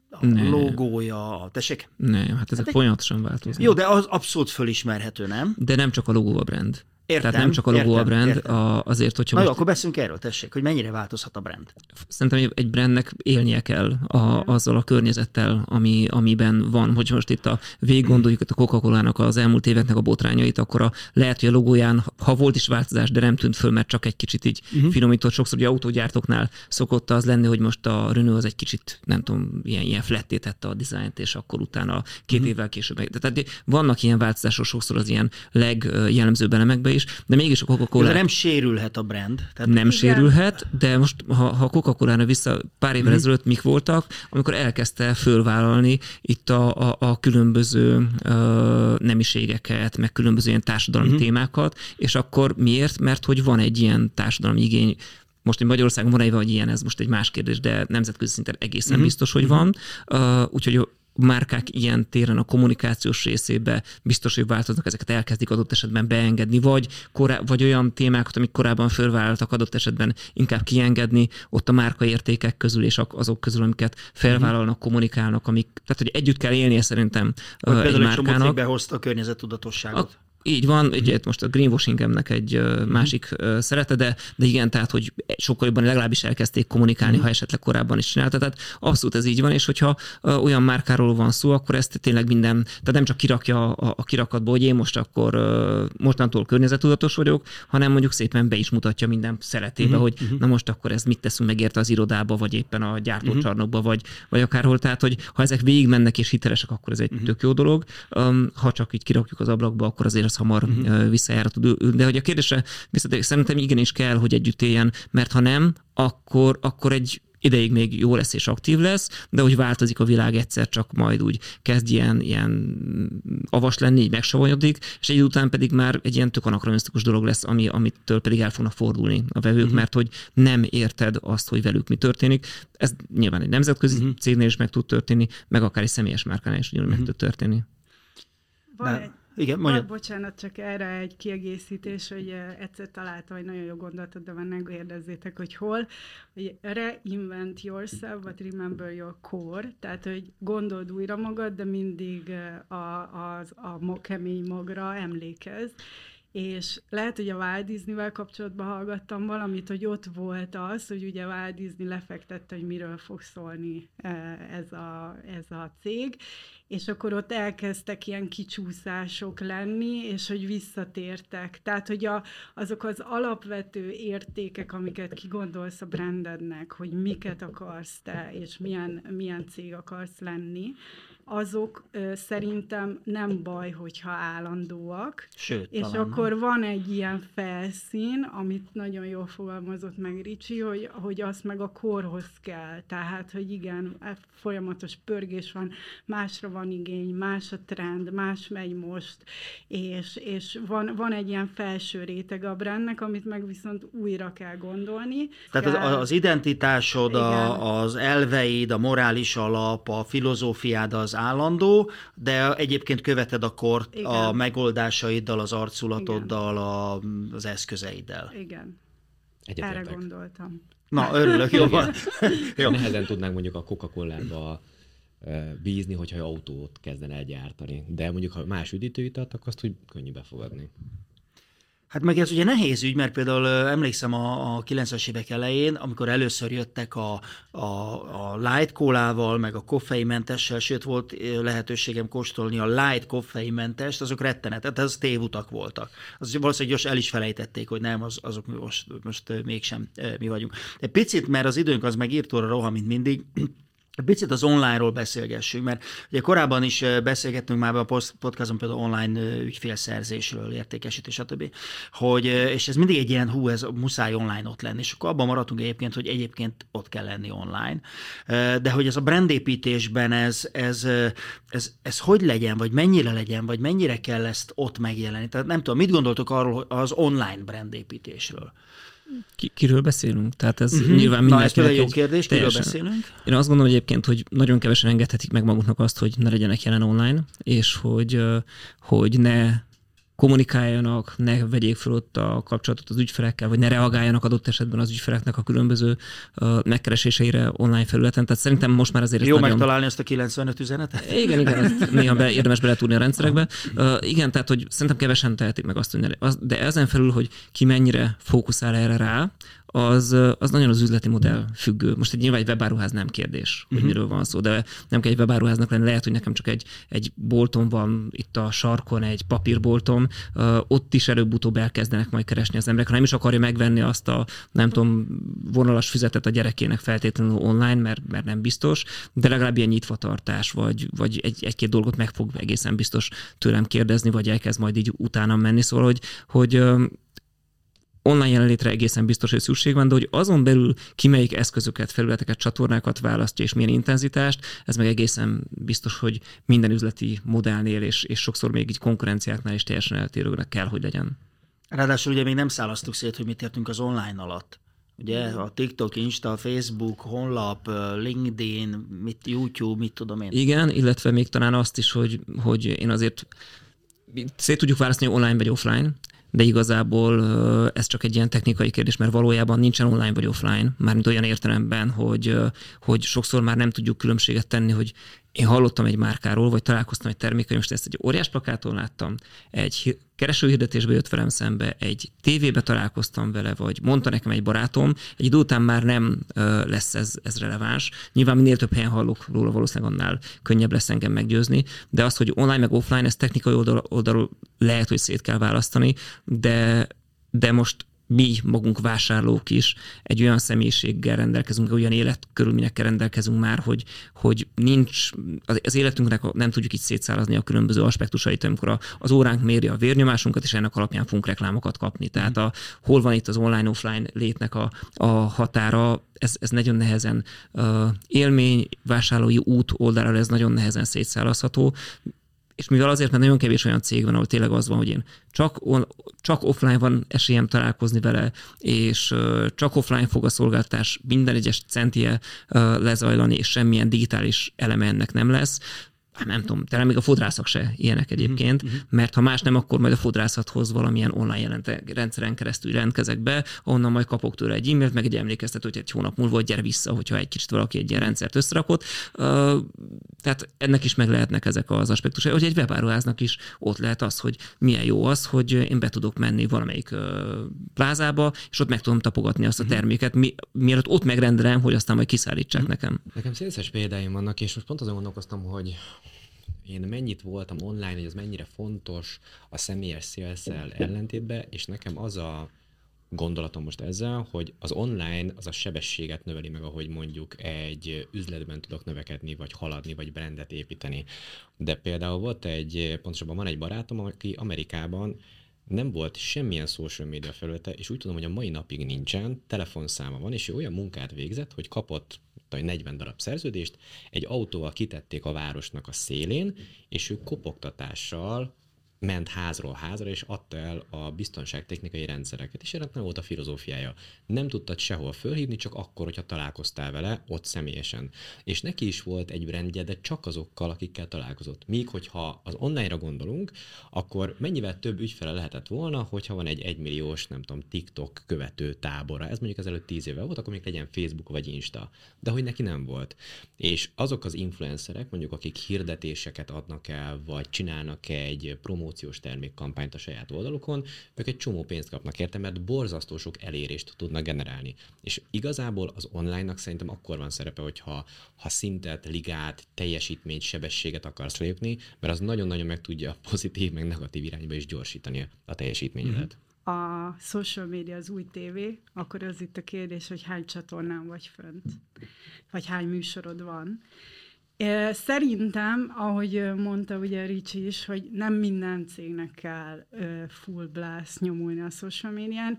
a Nem. logója, tessék? Nem, hát ezek egy- folyamatosan változnak. Jó, de az abszolút fölismerhető, nem? De nem csak a logó a brand. Értem, Tehát nem csak a logó a értem, brand, értem. a, azért, hogyha Na jó, most akkor beszélünk erről, tessék, hogy mennyire változhat a brand. szerintem egy- brandnek élnie kell a, azzal a környezettel, ami, amiben van. Hogy most itt a végig gondoljuk itt a Coca-Cola-nak az elmúlt éveknek a botrányait, akkor a, lehet, hogy a logóján, ha volt is változás, de nem tűnt föl, mert csak egy kicsit így uh-huh. finomított. Sokszor ugye autógyártóknál szokott az lenni, hogy most a Renault az egy kicsit, nem tudom, ilyen, ilyen fletté tette a dizájnt, és akkor utána két uh-huh. évvel később. meg- Tehát vannak ilyen változások sokszor az ilyen legjellemzőbb elemekben is, de mégis a Coca-Cola de nem sérülhet a brand. Tehát nem Igen. sérülhet, de most ha, ha Coca-Cola-ra vissza pár évvel Mhm. ezelőtt mik voltak, amikor elkezdte fölvállalni itt a, a, a különböző ö, nemiségeket, meg különböző ilyen társadalmi Mhm. témákat, és akkor miért? Mert hogy van egy ilyen társadalmi igény, most, hogy Magyarországon van-e vagy ilyen, ez most egy más kérdés, de nemzetközi szinten egészen Mhm. biztos, hogy van. Uh, úgyhogy márkák ilyen téren a kommunikációs részébe biztos, hogy változnak, ezeket elkezdik adott esetben beengedni, vagy, korá- vagy olyan témákat, amik korábban fölvállaltak adott esetben inkább kiengedni, ott a márkaértékek közül és azok közül, amiket felvállalnak, kommunikálnak, amik, tehát hogy együtt kell élnie szerintem ö, egy például egy csomó márkának. behozta a környezettudatosságot. A, így van, ugye most a greenwashingemnek egy másik szerete, de, de igen, tehát, hogy sokkal jobban legalábbis elkezdték kommunikálni, ha esetleg korábban is csinálta. Tehát abszolút ez így van, és hogyha olyan márkáról van szó, akkor ezt tényleg minden, tehát nem csak kirakja a, a kirakatba, hogy én most akkor mostantól környezetudatos vagyok, hanem mondjuk szépen be is mutatja minden szeletébe, Mhm, hogy na most akkor ez mit teszünk meg érte az irodába, vagy éppen a gyártócsarnokba, vagy, vagy akárhol. Tehát, hogy ha ezek végigmennek és hitelesek, akkor ez egy Mhm. tök jó dolog. Um, ha csak így kirakjuk az ablakba, akkor azért az hamar Mhm. uh-huh. visszajára tud ül- De hogy a kérdésre visszatérek, szerintem igenis kell, hogy együtt éljen, mert ha nem, akkor, akkor egy ideig még jó lesz és aktív lesz, de hogy változik a világ egyszer, csak majd úgy kezd ilyen, ilyen avas lenni, így megsavonyodik, és egy után pedig már egy ilyen tök anakronisztikus dolog lesz, ami, amitől pedig el fognak fordulni a vevők, uh-huh. mert hogy nem érted azt, hogy velük mi történik. Ez nyilván egy nemzetközi uh-huh. cégnél is meg tud történni, meg akár egy személyes márkánál is ugyanúgy uh-huh. meg tud történni. Van De- egy, Igen, Mondja. mondja. bocsánat, csak erre egy kiegészítés, hogy egyszer találtam egy nagyon jó gondolatot, de már ne kérdezzétek, hogy hol, hogy reinvent yourself, but remember your core, tehát, hogy gondold újra magad, de mindig a, az, a kemény magra emlékezz, és lehet, hogy a Walt Disney-vel kapcsolatban hallgattam valamit, hogy ott volt az, hogy ugye Walt Disney lefektette, hogy miről fog szólni ez a, ez a cég, és akkor ott elkezdtek ilyen kicsúszások lenni, és hogy visszatértek. Tehát, hogy a, azok az alapvető értékek, amiket kigondolsz a brandednek, hogy miket akarsz te, és milyen, milyen cég akarsz lenni, azok ö, szerintem nem baj, hogyha állandóak. Sőt, És talán, nem? akkor van egy ilyen felszín, amit nagyon jól fogalmazott meg Ricsi, hogy, hogy azt meg a korhoz kell. Tehát, hogy igen, e- folyamatos pörgés van, másra van igény, más a trend, más megy most, és, és van, van egy ilyen felső réteg a brandnek, amit meg viszont újra kell gondolni. Tehát kell, az, az identitásod, Igen. a, az elveid, a morális alap, a filozófiád az állandó, de egyébként követed a kort Igen. a megoldásaiddal, az arculatoddal, a, az eszközeiddel. Igen, erre Egyetértek. gondoltam. Na, örülök, jó van. Jó. Nehezen tudnánk mondjuk a Coca-Colába ö, bízni, hogyha autót kezdene el gyártani. De mondjuk, ha más üdítőitalt, akkor azt úgy könnyű befogadni. Hát meg ez ugye nehéz ügy, mert például emlékszem a, a 90-es évek elején, amikor először jöttek a, a, a light kólával, meg a koffeinmentessel, sőt volt lehetőségem kóstolni a light koffeinmentest, azok rettenetet, az tévutak voltak. Az valószínűleg gyors el is felejtették, hogy nem, az, azok most, most mégsem mi vagyunk. Egy picit, mert az időnk az meg írtóra roha, mint mindig, Picit az online-ról beszélgessünk, mert ugye korábban is beszélgettünk már a podcaston például online ügyfélszerzésről, értékesítés, stb. Hogy, és ez mindig egy ilyen, hú, ez muszáj online ott lenni, és akkor abban maradtunk egyébként, hogy egyébként ott kell lenni online. De hogy ez a brandépítésben ez, ez, ö, ez, ez hogy legyen, vagy mennyire legyen, vagy mennyire kell ezt ott megjelenni? Tehát nem tudom, mit gondoltok arról az online brandépítésről? Ki, kiről beszélünk? Tehát ez uh-huh. nyilván Na, ez például egy jó kérdés, kiről teljesen- beszélünk? Én azt gondolom egyébként, hogy nagyon kevesen engedhetik meg maguknak azt, hogy ne legyenek jelen online, és hogy, hogy ne kommunikáljanak, ne vegyék fel ott a kapcsolatot az ügyfelekkel, vagy ne reagáljanak adott esetben az ügyfeleknek a különböző megkereséseire online felületen. Tehát szerintem most már azért Jó nagyon... megtalálni ezt a 95 üzenetet? Igen, igen, ezt *laughs* néha be, érdemes beletúrni a rendszerekbe. Uh, igen, tehát hogy szerintem kevesen tehetik meg azt, hogy ne, de ezen felül, hogy ki mennyire fókuszál erre rá, az, az nagyon az üzleti modell függő. Most egy nyilván egy webáruház nem kérdés, hogy uh-huh. miről van szó, de nem kell egy webáruháznak lenni, lehet, hogy nekem csak egy, egy bolton van itt a sarkon, egy papírboltom, uh, ott is előbb-utóbb elkezdenek majd keresni az emberek, ha nem is akarja megvenni azt a, nem tudom, vonalas füzetet a gyerekének feltétlenül online, mert, mert nem biztos, de legalább ilyen nyitvatartás, vagy, vagy egy, egy-két dolgot meg fog egészen biztos tőlem kérdezni, vagy elkezd majd így utána menni, szóval, hogy, hogy online jelenlétre egészen biztos, hogy szükség van, de hogy azon belül ki melyik eszközöket, felületeket, csatornákat választja és milyen intenzitást, ez meg egészen biztos, hogy minden üzleti modellnél és, és sokszor még így konkurenciáknál is teljesen eltérőnek kell, hogy legyen. Ráadásul ugye még nem szálasztuk szét, hogy mit értünk az online alatt. Ugye a TikTok, Insta, Facebook, honlap, LinkedIn, mit, YouTube, mit tudom én. Igen, illetve még talán azt is, hogy, hogy én azért szét tudjuk választani online vagy offline, de igazából ez csak egy ilyen technikai kérdés, mert valójában nincsen online vagy offline, mármint olyan értelemben, hogy, hogy sokszor már nem tudjuk különbséget tenni, hogy én hallottam egy márkáról, vagy találkoztam egy termékkel, most ezt egy óriás plakáton láttam, egy keresőhirdetésbe jött velem szembe, egy tévébe találkoztam vele, vagy mondta nekem egy barátom, egy idő után már nem lesz ez, ez releváns. Nyilván minél több helyen hallok róla, valószínűleg annál könnyebb lesz engem meggyőzni, de az, hogy online meg offline, ez technikai oldal, oldalról lehet, hogy szét kell választani, de, de most mi magunk vásárlók is egy olyan személyiséggel rendelkezünk, olyan életkörülményekkel rendelkezünk már, hogy, hogy nincs, az életünknek nem tudjuk így szétszállazni a különböző aspektusait, amikor az óránk méri a vérnyomásunkat, és ennek alapján fogunk reklámokat kapni. Tehát a, hol van itt az online-offline létnek a, a határa, ez, ez nagyon nehezen uh, élmény, vásárlói út oldalra ez nagyon nehezen szétszállazható és mivel azért, mert nagyon kevés olyan cég van, ahol tényleg az van, hogy én csak, on, csak offline van esélyem találkozni vele, és csak offline fog a szolgáltatás minden egyes centie lezajlani, és semmilyen digitális eleme ennek nem lesz, hát nem tudom, talán még a fodrászok se ilyenek egyébként, uh-huh. mert ha más nem, akkor majd a fodrászathoz valamilyen online jelente, rendszeren keresztül rendkezek be, onnan majd kapok tőle egy e-mailt, meg egy emlékeztetőt, hogy egy hónap múlva, hogy gyere vissza, hogyha egy kicsit valaki egy ilyen rendszert összerakott. Uh, tehát ennek is meg lehetnek ezek az aspektusai, hogy egy webáruháznak is ott lehet az, hogy milyen jó az, hogy én be tudok menni valamelyik uh, plázába, és ott meg tudom tapogatni azt a mhm. terméket, mi, mielőtt ott megrendelem, hogy aztán majd kiszállítsák uh-huh. nekem. Nekem szélszes példáim vannak, és most pont azon gondolkoztam, hogy én mennyit voltam online, hogy ez mennyire fontos a személyes szélszel ellentétben, és nekem az a gondolatom most ezzel, hogy az online az a sebességet növeli meg, ahogy mondjuk egy üzletben tudok növekedni, vagy haladni, vagy brandet építeni. De például volt egy, pontosabban van egy barátom, aki Amerikában nem volt semmilyen social media felülete, és úgy tudom, hogy a mai napig nincsen, telefonszáma van, és ő olyan munkát végzett, hogy kapott 40 darab szerződést, egy autóval kitették a városnak a szélén, és ő kopogtatással ment házról házra, és adta el a biztonságtechnikai rendszereket, és ennek nem volt a filozófiája. Nem tudtad sehol fölhívni, csak akkor, hogyha találkoztál vele, ott személyesen. És neki is volt egy brandje, de csak azokkal, akikkel találkozott. Míg, hogyha az online-ra gondolunk, akkor mennyivel több ügyfele lehetett volna, hogyha van egy egymilliós, nem tudom, TikTok követő tábora. Ez mondjuk ezelőtt tíz éve volt, akkor még legyen Facebook vagy Insta. De hogy neki nem volt. És azok az influencerek, mondjuk akik hirdetéseket adnak el, vagy csinálnak egy promó promóciós termékkampányt a saját oldalukon, ők egy csomó pénzt kapnak érte, mert borzasztó sok elérést tudnak generálni. És igazából az online-nak szerintem akkor van szerepe, hogyha ha szintet, ligát, teljesítményt, sebességet akarsz lépni, mert az nagyon-nagyon meg tudja pozitív, meg negatív irányba is gyorsítani a teljesítményedet. Mm-hmm a social media az új tévé, akkor az itt a kérdés, hogy hány csatornán vagy fönt, vagy hány műsorod van. Szerintem, ahogy mondta ugye Ricsi is, hogy nem minden cégnek kell full blast nyomulni a social médián.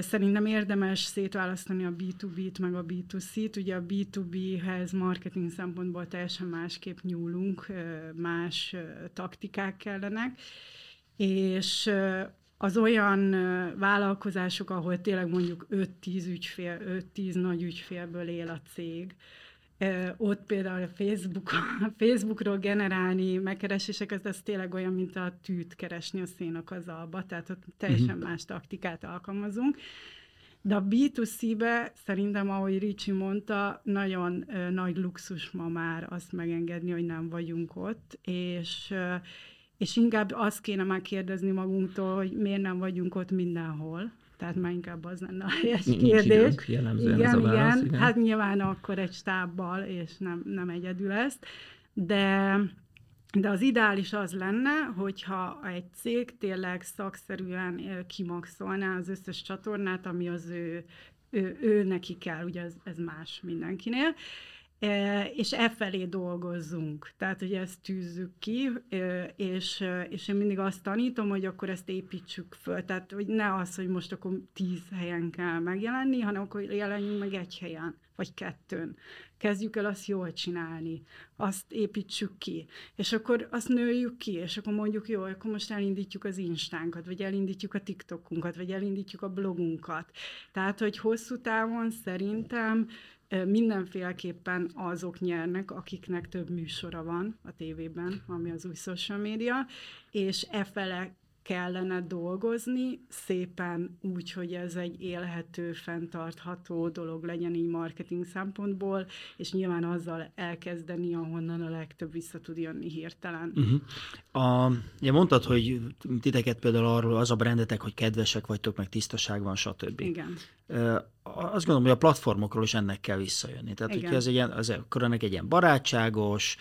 Szerintem érdemes szétválasztani a B2B-t meg a B2C-t. Ugye a B2B-hez marketing szempontból teljesen másképp nyúlunk, más taktikák kellenek, és az olyan vállalkozások, ahol tényleg mondjuk 5-10 ügyfél, 5-10 nagy ügyfélből él a cég, ott például a, Facebook, a *laughs* Facebookról generálni megkereséseket, ez tényleg olyan, mint a tűt keresni a szénok az alba, tehát ott teljesen uh-huh. más taktikát alkalmazunk. De a B2C-be szerintem, ahogy Ricsi mondta, nagyon ö, nagy luxus ma már azt megengedni, hogy nem vagyunk ott, és, ö, és inkább azt kéne már kérdezni magunktól, hogy miért nem vagyunk ott mindenhol. Tehát már inkább az lenne a helyes Nincs kérdés. időnk, jellemzően igen, ez a válasz, igen. igen. Hát nyilván akkor egy stábbal, és nem, nem egyedül ezt. De de az ideális az lenne, hogyha egy cég tényleg szakszerűen kimaxolná az összes csatornát, ami az ő, ő, ő neki kell, ugye ez, ez más mindenkinél, és e felé dolgozzunk. Tehát, hogy ezt tűzzük ki, és, és én mindig azt tanítom, hogy akkor ezt építsük föl. Tehát, hogy ne az, hogy most akkor tíz helyen kell megjelenni, hanem akkor jelenjünk meg egy helyen, vagy kettőn. Kezdjük el azt jól csinálni, azt építsük ki, és akkor azt nőjük ki, és akkor mondjuk, jó, akkor most elindítjuk az Instánkat, vagy elindítjuk a TikTokunkat, vagy elindítjuk a blogunkat. Tehát, hogy hosszú távon szerintem mindenféleképpen azok nyernek, akiknek több műsora van a tévében, ami az új social média, és e kellene dolgozni, szépen úgy, hogy ez egy élhető, fenntartható dolog legyen így marketing szempontból, és nyilván azzal elkezdeni, ahonnan a legtöbb vissza tud jönni hirtelen. Uh-huh. A, ugye mondtad, hogy titeket például arról az a brandetek, hogy kedvesek vagytok, meg tisztaság van, stb. Igen. Uh, azt gondolom, hogy a platformokról is ennek kell visszajönni. Tehát, Igen. hogyha ez egy az, ennek egy ilyen barátságos,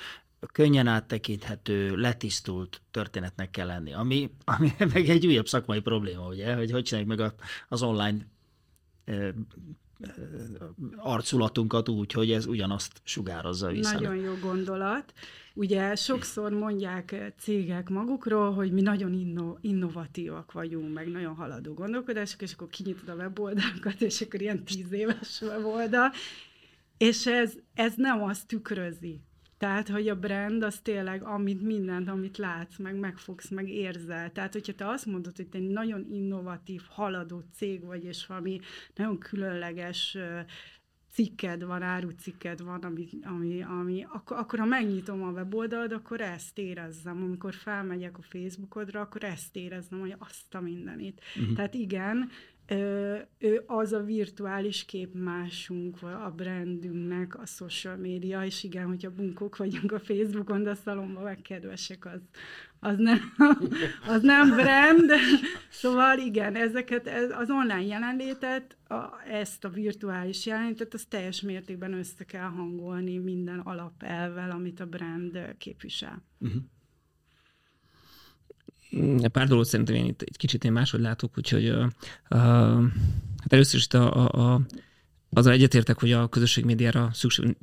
könnyen áttekinthető, letisztult történetnek kell lenni, ami, ami *laughs* meg egy újabb szakmai probléma, ugye, hogy hogy csináljuk meg a, az online ö, arculatunkat úgy, hogy ez ugyanazt sugározza vissza. Nagyon jó gondolat. Ugye sokszor mondják cégek magukról, hogy mi nagyon inno, innovatívak vagyunk, meg nagyon haladó gondolkodások, és akkor kinyitod a weboldalakat, és akkor ilyen tíz éves weboldal, és ez, ez nem azt tükrözi. Tehát, hogy a brand az tényleg, amit mindent, amit látsz, meg megfogsz, meg érzel. Tehát, hogyha te azt mondod, hogy te egy nagyon innovatív, haladó cég vagy, és valami nagyon különleges cikked van, árucikked van, ami, ami, ami akkor, akkor ha megnyitom a weboldalad, akkor ezt érezzem. Amikor felmegyek a Facebookodra, akkor ezt érezzem, hogy azt a mindenit. Uh-huh. Tehát igen, ő az a virtuális képmásunk, a brandünknek, a social média, és igen, hogyha bunkók vagyunk a Facebookon, de a szalomban meg kedvesek, az, az, nem, az nem brand. Szóval igen, ezeket, ez, az online jelenlétet, a, ezt a virtuális jelenlétet, az teljes mértékben össze kell hangolni minden alapelvel, amit a brand képvisel. Uh-huh. Pár dolgot szerintem én itt egy kicsit én máshogy látok, úgyhogy uh, uh, hát először is a, a, a, azzal egyetértek, hogy a közösségmédiára szükség,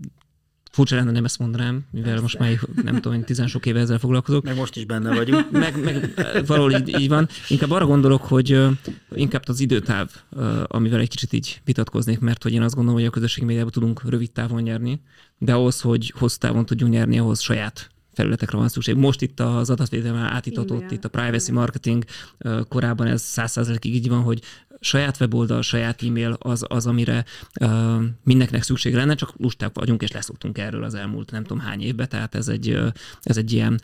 furcsa lenne nem ezt mondanám, mivel Persze. most már nem tudom, tizen sok éve ezzel foglalkozok. Meg most is benne vagyunk. *laughs* meg, meg valahol így, így van. Inkább arra gondolok, hogy inkább az időtáv, amivel egy kicsit így vitatkoznék, mert hogy én azt gondolom, hogy a közösségi médiában tudunk rövid távon nyerni, de ahhoz, hogy hosszú távon tudjunk nyerni, ahhoz saját felületekre van szükség. Most itt az adatvédelme átitatott, itt a privacy marketing, korábban ez százszázalékig így van, hogy saját weboldal, saját e-mail az, az amire uh, mindenkinek szükség lenne, csak lusták vagyunk, és leszoktunk erről az elmúlt nem tudom hány évben, tehát ez egy, ez egy ilyen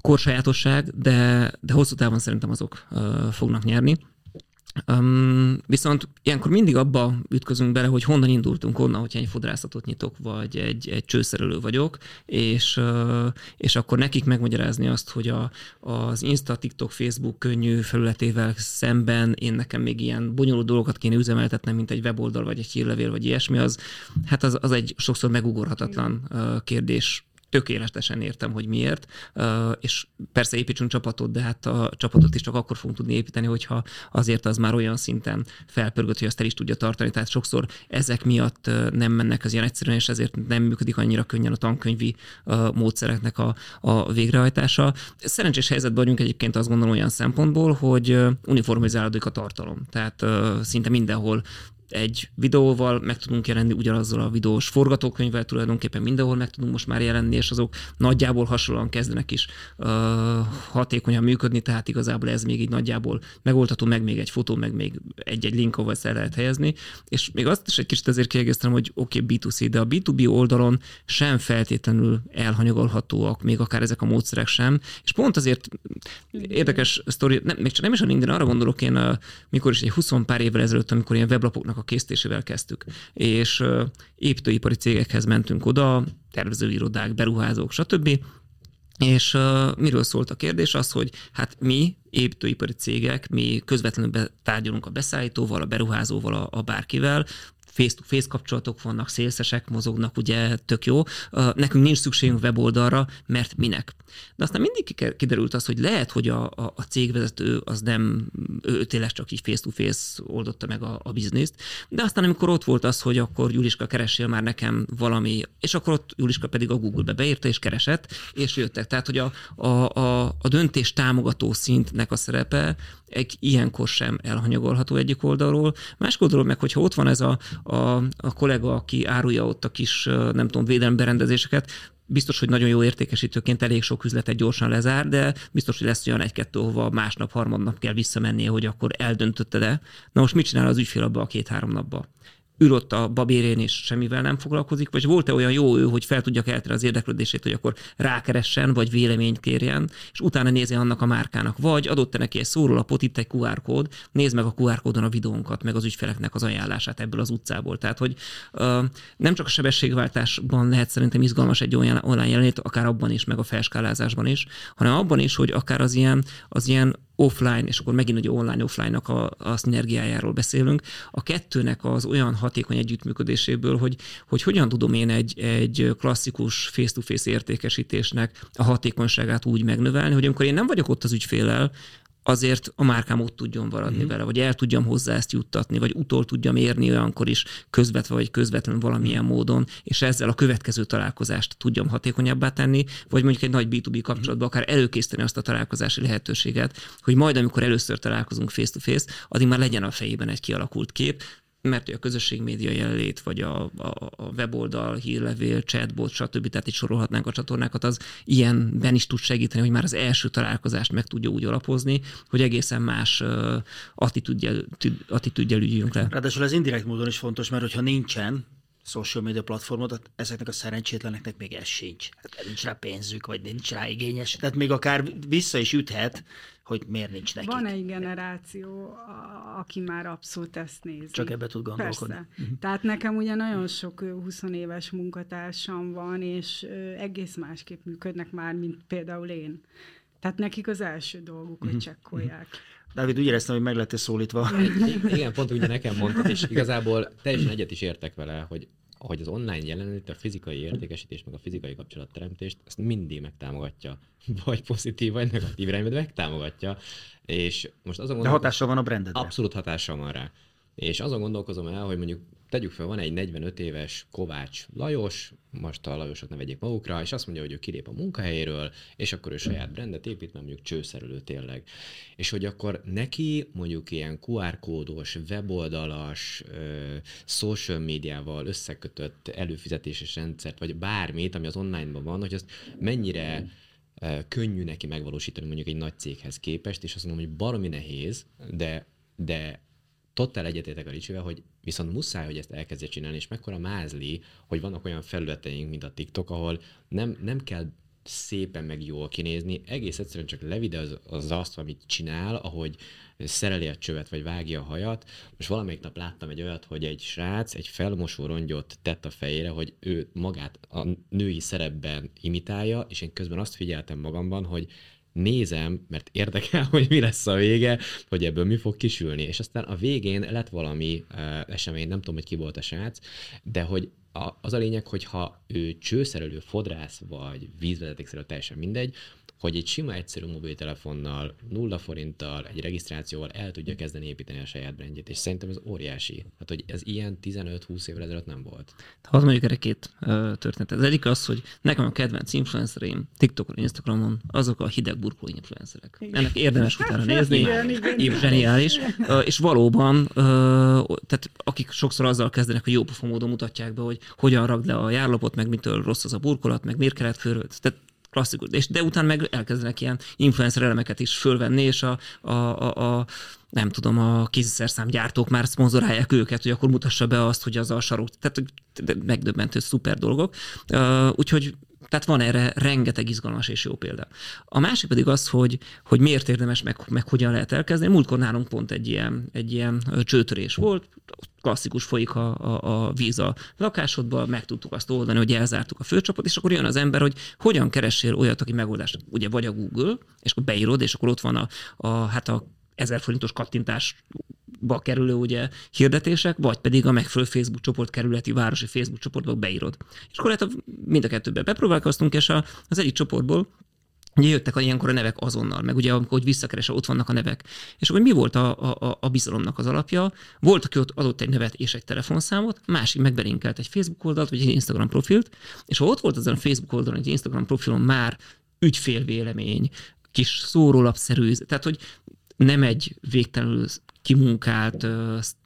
korsajátosság, de, de hosszú távon szerintem azok uh, fognak nyerni. Um, viszont ilyenkor mindig abba ütközünk bele, hogy honnan indultunk, onnan, hogyha egy fodrászatot nyitok, vagy egy, egy csőszerelő vagyok, és, uh, és akkor nekik megmagyarázni azt, hogy a, az Insta, TikTok, Facebook könnyű felületével szemben én nekem még ilyen bonyolult dolgokat kéne üzemeltetnem, mint egy weboldal, vagy egy hírlevél, vagy ilyesmi, az, hát az, az egy sokszor megugorhatatlan uh, kérdés tökéletesen értem, hogy miért, és persze építsünk csapatot, de hát a csapatot is csak akkor fogunk tudni építeni, hogyha azért az már olyan szinten felpörgött, hogy azt el is tudja tartani. Tehát sokszor ezek miatt nem mennek az ilyen egyszerűen, és ezért nem működik annyira könnyen a tankönyvi módszereknek a, a végrehajtása. Szerencsés helyzetben vagyunk egyébként azt gondolom olyan szempontból, hogy uniformizálódik a tartalom. Tehát szinte mindenhol egy videóval meg tudunk jelenni, ugyanazzal a videós forgatókönyvvel tulajdonképpen mindenhol meg tudunk most már jelenni, és azok nagyjából hasonlóan kezdenek is uh, hatékonyan működni, tehát igazából ez még így nagyjából megoldható, meg még egy fotó, meg még egy-egy link, ahol ezt el lehet helyezni. És még azt is egy kicsit azért kiegészítem, hogy oké, okay, B2C, de a B2B oldalon sem feltétlenül elhanyagolhatóak, még akár ezek a módszerek sem. És pont azért érdekes sztori, nem, még csak nem is a LinkedIn, arra gondolok én, mikor is egy 20 pár évvel ezelőtt, amikor ilyen weblapoknak a készítésével kezdtük. És építőipari cégekhez mentünk oda, tervezőirodák, beruházók, stb. És uh, miről szólt a kérdés? Az, hogy hát mi, építőipari cégek, mi közvetlenül tárgyalunk a beszállítóval, a beruházóval, a, a bárkivel, face-to-face kapcsolatok vannak, szélszesek mozognak, ugye tök jó. Nekünk nincs szükségünk weboldalra, mert minek? De aztán mindig kiderült az, hogy lehet, hogy a, a, a cégvezető az nem, ő tényleg csak így face-to-face oldotta meg a, a bizniszt, de aztán amikor ott volt az, hogy akkor Juliska keresél már nekem valami, és akkor ott Juliska pedig a Google-be beírta és keresett, és jöttek. Tehát, hogy a, a, a, a döntés támogató szintnek a szerepe egy ilyenkor sem elhanyagolható egyik oldalról. Másik oldalról meg, hogyha ott van ez a, a, a kollega, aki árulja ott a kis, nem tudom, védelemberendezéseket, biztos, hogy nagyon jó értékesítőként elég sok üzletet gyorsan lezár, de biztos, hogy lesz olyan egy-kettő, hova másnap, harmadnap kell visszamennie, hogy akkor eldöntötte de. Na most mit csinál az ügyfél abba a két-három napba? Ül ott a babérén és semmivel nem foglalkozik, vagy volt-e olyan jó ő, hogy fel tudja kelteni az érdeklődését, hogy akkor rákeressen, vagy véleményt kérjen, és utána nézi annak a márkának, vagy adott-e neki egy szórólapot, itt egy QR kód, nézd meg a QR kódon a videónkat, meg az ügyfeleknek az ajánlását ebből az utcából. Tehát, hogy uh, nem csak a sebességváltásban lehet szerintem izgalmas egy olyan online jelenét, akár abban is, meg a felskálázásban is, hanem abban is, hogy akár az ilyen, az ilyen offline, és akkor megint ugye online-offline-nak a, a szinergiájáról beszélünk, a kettőnek az olyan hatékony együttműködéséből, hogy, hogy hogyan tudom én egy, egy klasszikus face-to-face értékesítésnek a hatékonyságát úgy megnövelni, hogy amikor én nem vagyok ott az ügyfélel, azért a márkám ott tudjon maradni mm. vele, vagy el tudjam hozzá ezt juttatni, vagy utol tudjam érni olyankor is közvetve vagy közvetlenül valamilyen mm. módon, és ezzel a következő találkozást tudjam hatékonyabbá tenni, vagy mondjuk egy nagy B2B kapcsolatban akár előkészíteni azt a találkozási lehetőséget, hogy majd amikor először találkozunk face-to-face, addig már legyen a fejében egy kialakult kép, mert a közösségmédia jelenlét, vagy a, a, a weboldal, hírlevél, chatbot, stb. Tehát itt sorolhatnánk a csatornákat, az ilyenben is tud segíteni, hogy már az első találkozást meg tudja úgy alapozni, hogy egészen más attitűdjel, attitűdjel ügyünk le. Ráadásul ez indirekt módon is fontos, mert hogyha nincsen social media platformot, ezeknek a szerencsétleneknek még ez sincs. Hát nincs rá pénzük, vagy nincs rá igényes. Tehát még akár vissza is üthet, hogy miért nincs nekik. Van egy generáció, aki már abszolút ezt nézi. Csak ebbe tud gondolkodni. Persze. Uh-huh. Tehát nekem ugye nagyon sok 20 éves munkatársam van, és egész másképp működnek már, mint például én. Tehát nekik az első dolguk, hogy uh-huh. csekkolják. Dávid, úgy éreztem, hogy meg lett szólítva. Igen, pont ugye nekem mondtad, és igazából teljesen egyet is értek vele, hogy hogy az online jelenlét, a fizikai értékesítés, meg a fizikai kapcsolatteremtést, ezt mindig megtámogatja. Vagy pozitív, vagy negatív irányba, de megtámogatja. És most azon De hatással van a brandedre. Abszolút hatással van rá. És azon gondolkozom el, hogy mondjuk tegyük fel, van egy 45 éves Kovács Lajos, most a Lajosot ne vegyék magukra, és azt mondja, hogy ő kilép a munkahelyéről, és akkor ő saját brandet épít, mert mondjuk csőszerülő tényleg. És hogy akkor neki mondjuk ilyen QR kódos, weboldalas, social médiával összekötött előfizetéses rendszert, vagy bármit, ami az online-ban van, hogy azt mennyire könnyű neki megvalósítani mondjuk egy nagy céghez képest, és azt mondom, hogy baromi nehéz, de, de totál egyetétek a Ricsivel, hogy viszont muszáj, hogy ezt elkezdje csinálni, és mekkora mázli, hogy vannak olyan felületeink, mint a TikTok, ahol nem, nem kell szépen meg jól kinézni, egész egyszerűen csak levide az, az azt, amit csinál, ahogy szereli a csövet, vagy vágja a hajat. Most valamelyik nap láttam egy olyat, hogy egy srác egy felmosó rongyot tett a fejére, hogy ő magát a női szerepben imitálja, és én közben azt figyeltem magamban, hogy nézem, mert érdekel, *laughs* hogy mi lesz a vége, hogy ebből mi fog kisülni. És aztán a végén lett valami uh, esemény, nem tudom, hogy ki volt a srác, de hogy az a lényeg, hogy ha ő csőszerelő, fodrász vagy vízvezetékszerelő, teljesen mindegy, hogy egy sima, egyszerű mobiltelefonnal, nulla forinttal, egy regisztrációval el tudja kezdeni építeni a saját brandjét, és szerintem ez óriási. Hát, hogy ez ilyen 15-20 évvel ezelőtt nem volt. Hadd mondjuk erre két uh, történetet. Az egyik az, hogy nekem a kedvenc influencereim TikTokon, Instagramon azok a hideg burkoló influencerek. Igen. Ennek érdemes utána nézni. Igen, igen, igen. Zseniális. Uh, és valóban, uh, tehát akik sokszor azzal kezdenek, hogy jó pofa módon mutatják be, hogy hogyan ragd le a járlapot, meg mitől rossz az a burkolat, meg miért kellett fölölt. Tehát klasszikus. És de utána meg elkezdenek ilyen influencer elemeket is fölvenni, és a, a, a, a nem tudom, a kéziszerszámgyártók már szponzorálják őket, hogy akkor mutassa be azt, hogy az a sarok, tehát megdöbbentő szuper dolgok. Uh, úgyhogy tehát van erre rengeteg izgalmas és jó példa. A másik pedig az, hogy, hogy miért érdemes, meg, meg hogyan lehet elkezdeni. Múltkor nálunk pont egy ilyen, egy ilyen csőtörés volt, klasszikus folyik a, a, a víz a lakásodba, meg tudtuk azt oldani, hogy elzártuk a főcsapot, és akkor jön az ember, hogy hogyan keressél olyat, aki megoldást, ugye vagy a Google, és akkor beírod, és akkor ott van a, a hát a ezer forintos kattintásba kerülő ugye hirdetések, vagy pedig a megfelelő Facebook csoport kerületi városi Facebook csoportba beírod. És akkor hát mind a kettőben bepróbálkoztunk, és a, az egyik csoportból Ugye jöttek a ilyenkor a nevek azonnal, meg ugye amikor visszakeresel, ott vannak a nevek. És akkor mi volt a, a, a bizalomnak az alapja? Volt, aki ott adott egy nevet és egy telefonszámot, másik megbelinkelt egy Facebook oldalt, vagy egy Instagram profilt, és ha ott volt azon a Facebook oldalon, egy Instagram profilon már ügyfélvélemény, kis szórólapszerű, tehát hogy nem egy végtelenül kimunkált,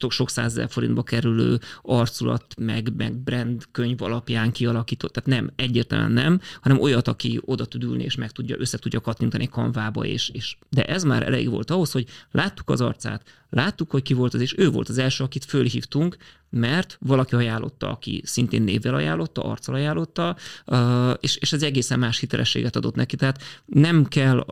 sok százezer forintba kerülő arculat, meg, meg brand könyv alapján kialakított, tehát nem, egyértelműen nem, hanem olyat, aki oda tud ülni, és meg tudja, össze tudja kattintani kanvába, és, és de ez már elég volt ahhoz, hogy láttuk az arcát, láttuk, hogy ki volt az, és ő volt az első, akit fölhívtunk, mert valaki ajánlotta, aki szintén névvel ajánlotta, arccal ajánlotta, és, és ez egészen más hitelességet adott neki. Tehát nem kell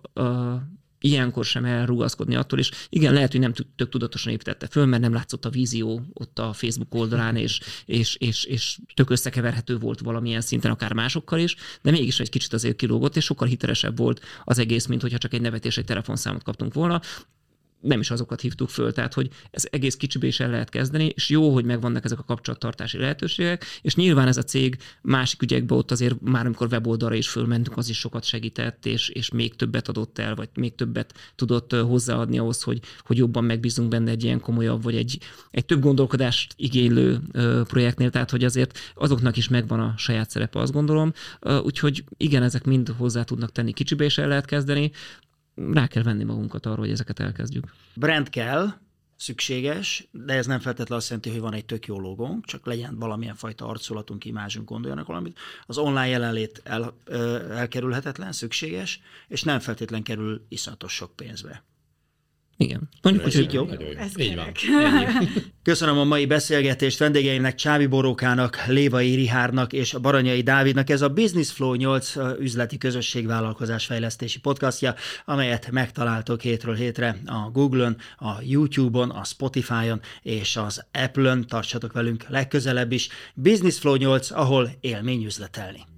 ilyenkor sem elrugaszkodni attól, és igen, lehet, hogy nem tök tudatosan építette föl, mert nem látszott a vízió ott a Facebook oldalán, és, és, és, és tök összekeverhető volt valamilyen szinten, akár másokkal is, de mégis egy kicsit azért kilógott, és sokkal hitelesebb volt az egész, mint hogyha csak egy nevet és egy telefonszámot kaptunk volna nem is azokat hívtuk föl, tehát hogy ez egész kicsibe is el lehet kezdeni, és jó, hogy megvannak ezek a kapcsolattartási lehetőségek, és nyilván ez a cég másik ügyekben ott azért már amikor weboldalra is fölmentünk, az is sokat segített, és, és még többet adott el, vagy még többet tudott hozzáadni ahhoz, hogy, hogy jobban megbízunk benne egy ilyen komolyabb, vagy egy, egy több gondolkodást igénylő projektnél, tehát hogy azért azoknak is megvan a saját szerepe, azt gondolom. Úgyhogy igen, ezek mind hozzá tudnak tenni, kicsibe is el lehet kezdeni, rá kell venni magunkat arra, hogy ezeket elkezdjük. Brand kell, szükséges, de ez nem feltétlenül azt jelenti, hogy van egy tök jó logónk, csak legyen valamilyen fajta arculatunk, imázsunk, gondoljanak valamit. Az online jelenlét el, elkerülhetetlen, szükséges, és nem feltétlenül kerül iszonyatos sok pénzbe. Igen. Mondjuk, hogy így jó. Ez így van. *laughs* Köszönöm a mai beszélgetést vendégeimnek, Csábi Borókának, Lévai Rihárnak és Baranyai Dávidnak. Ez a Business Flow 8 üzleti közösségvállalkozás fejlesztési podcastja, amelyet megtaláltok hétről hétre a Google-ön, a YouTube-on, a Spotify-on és az Apple-ön. Tartsatok velünk legközelebb is. Business Flow 8, ahol élmény üzletelni.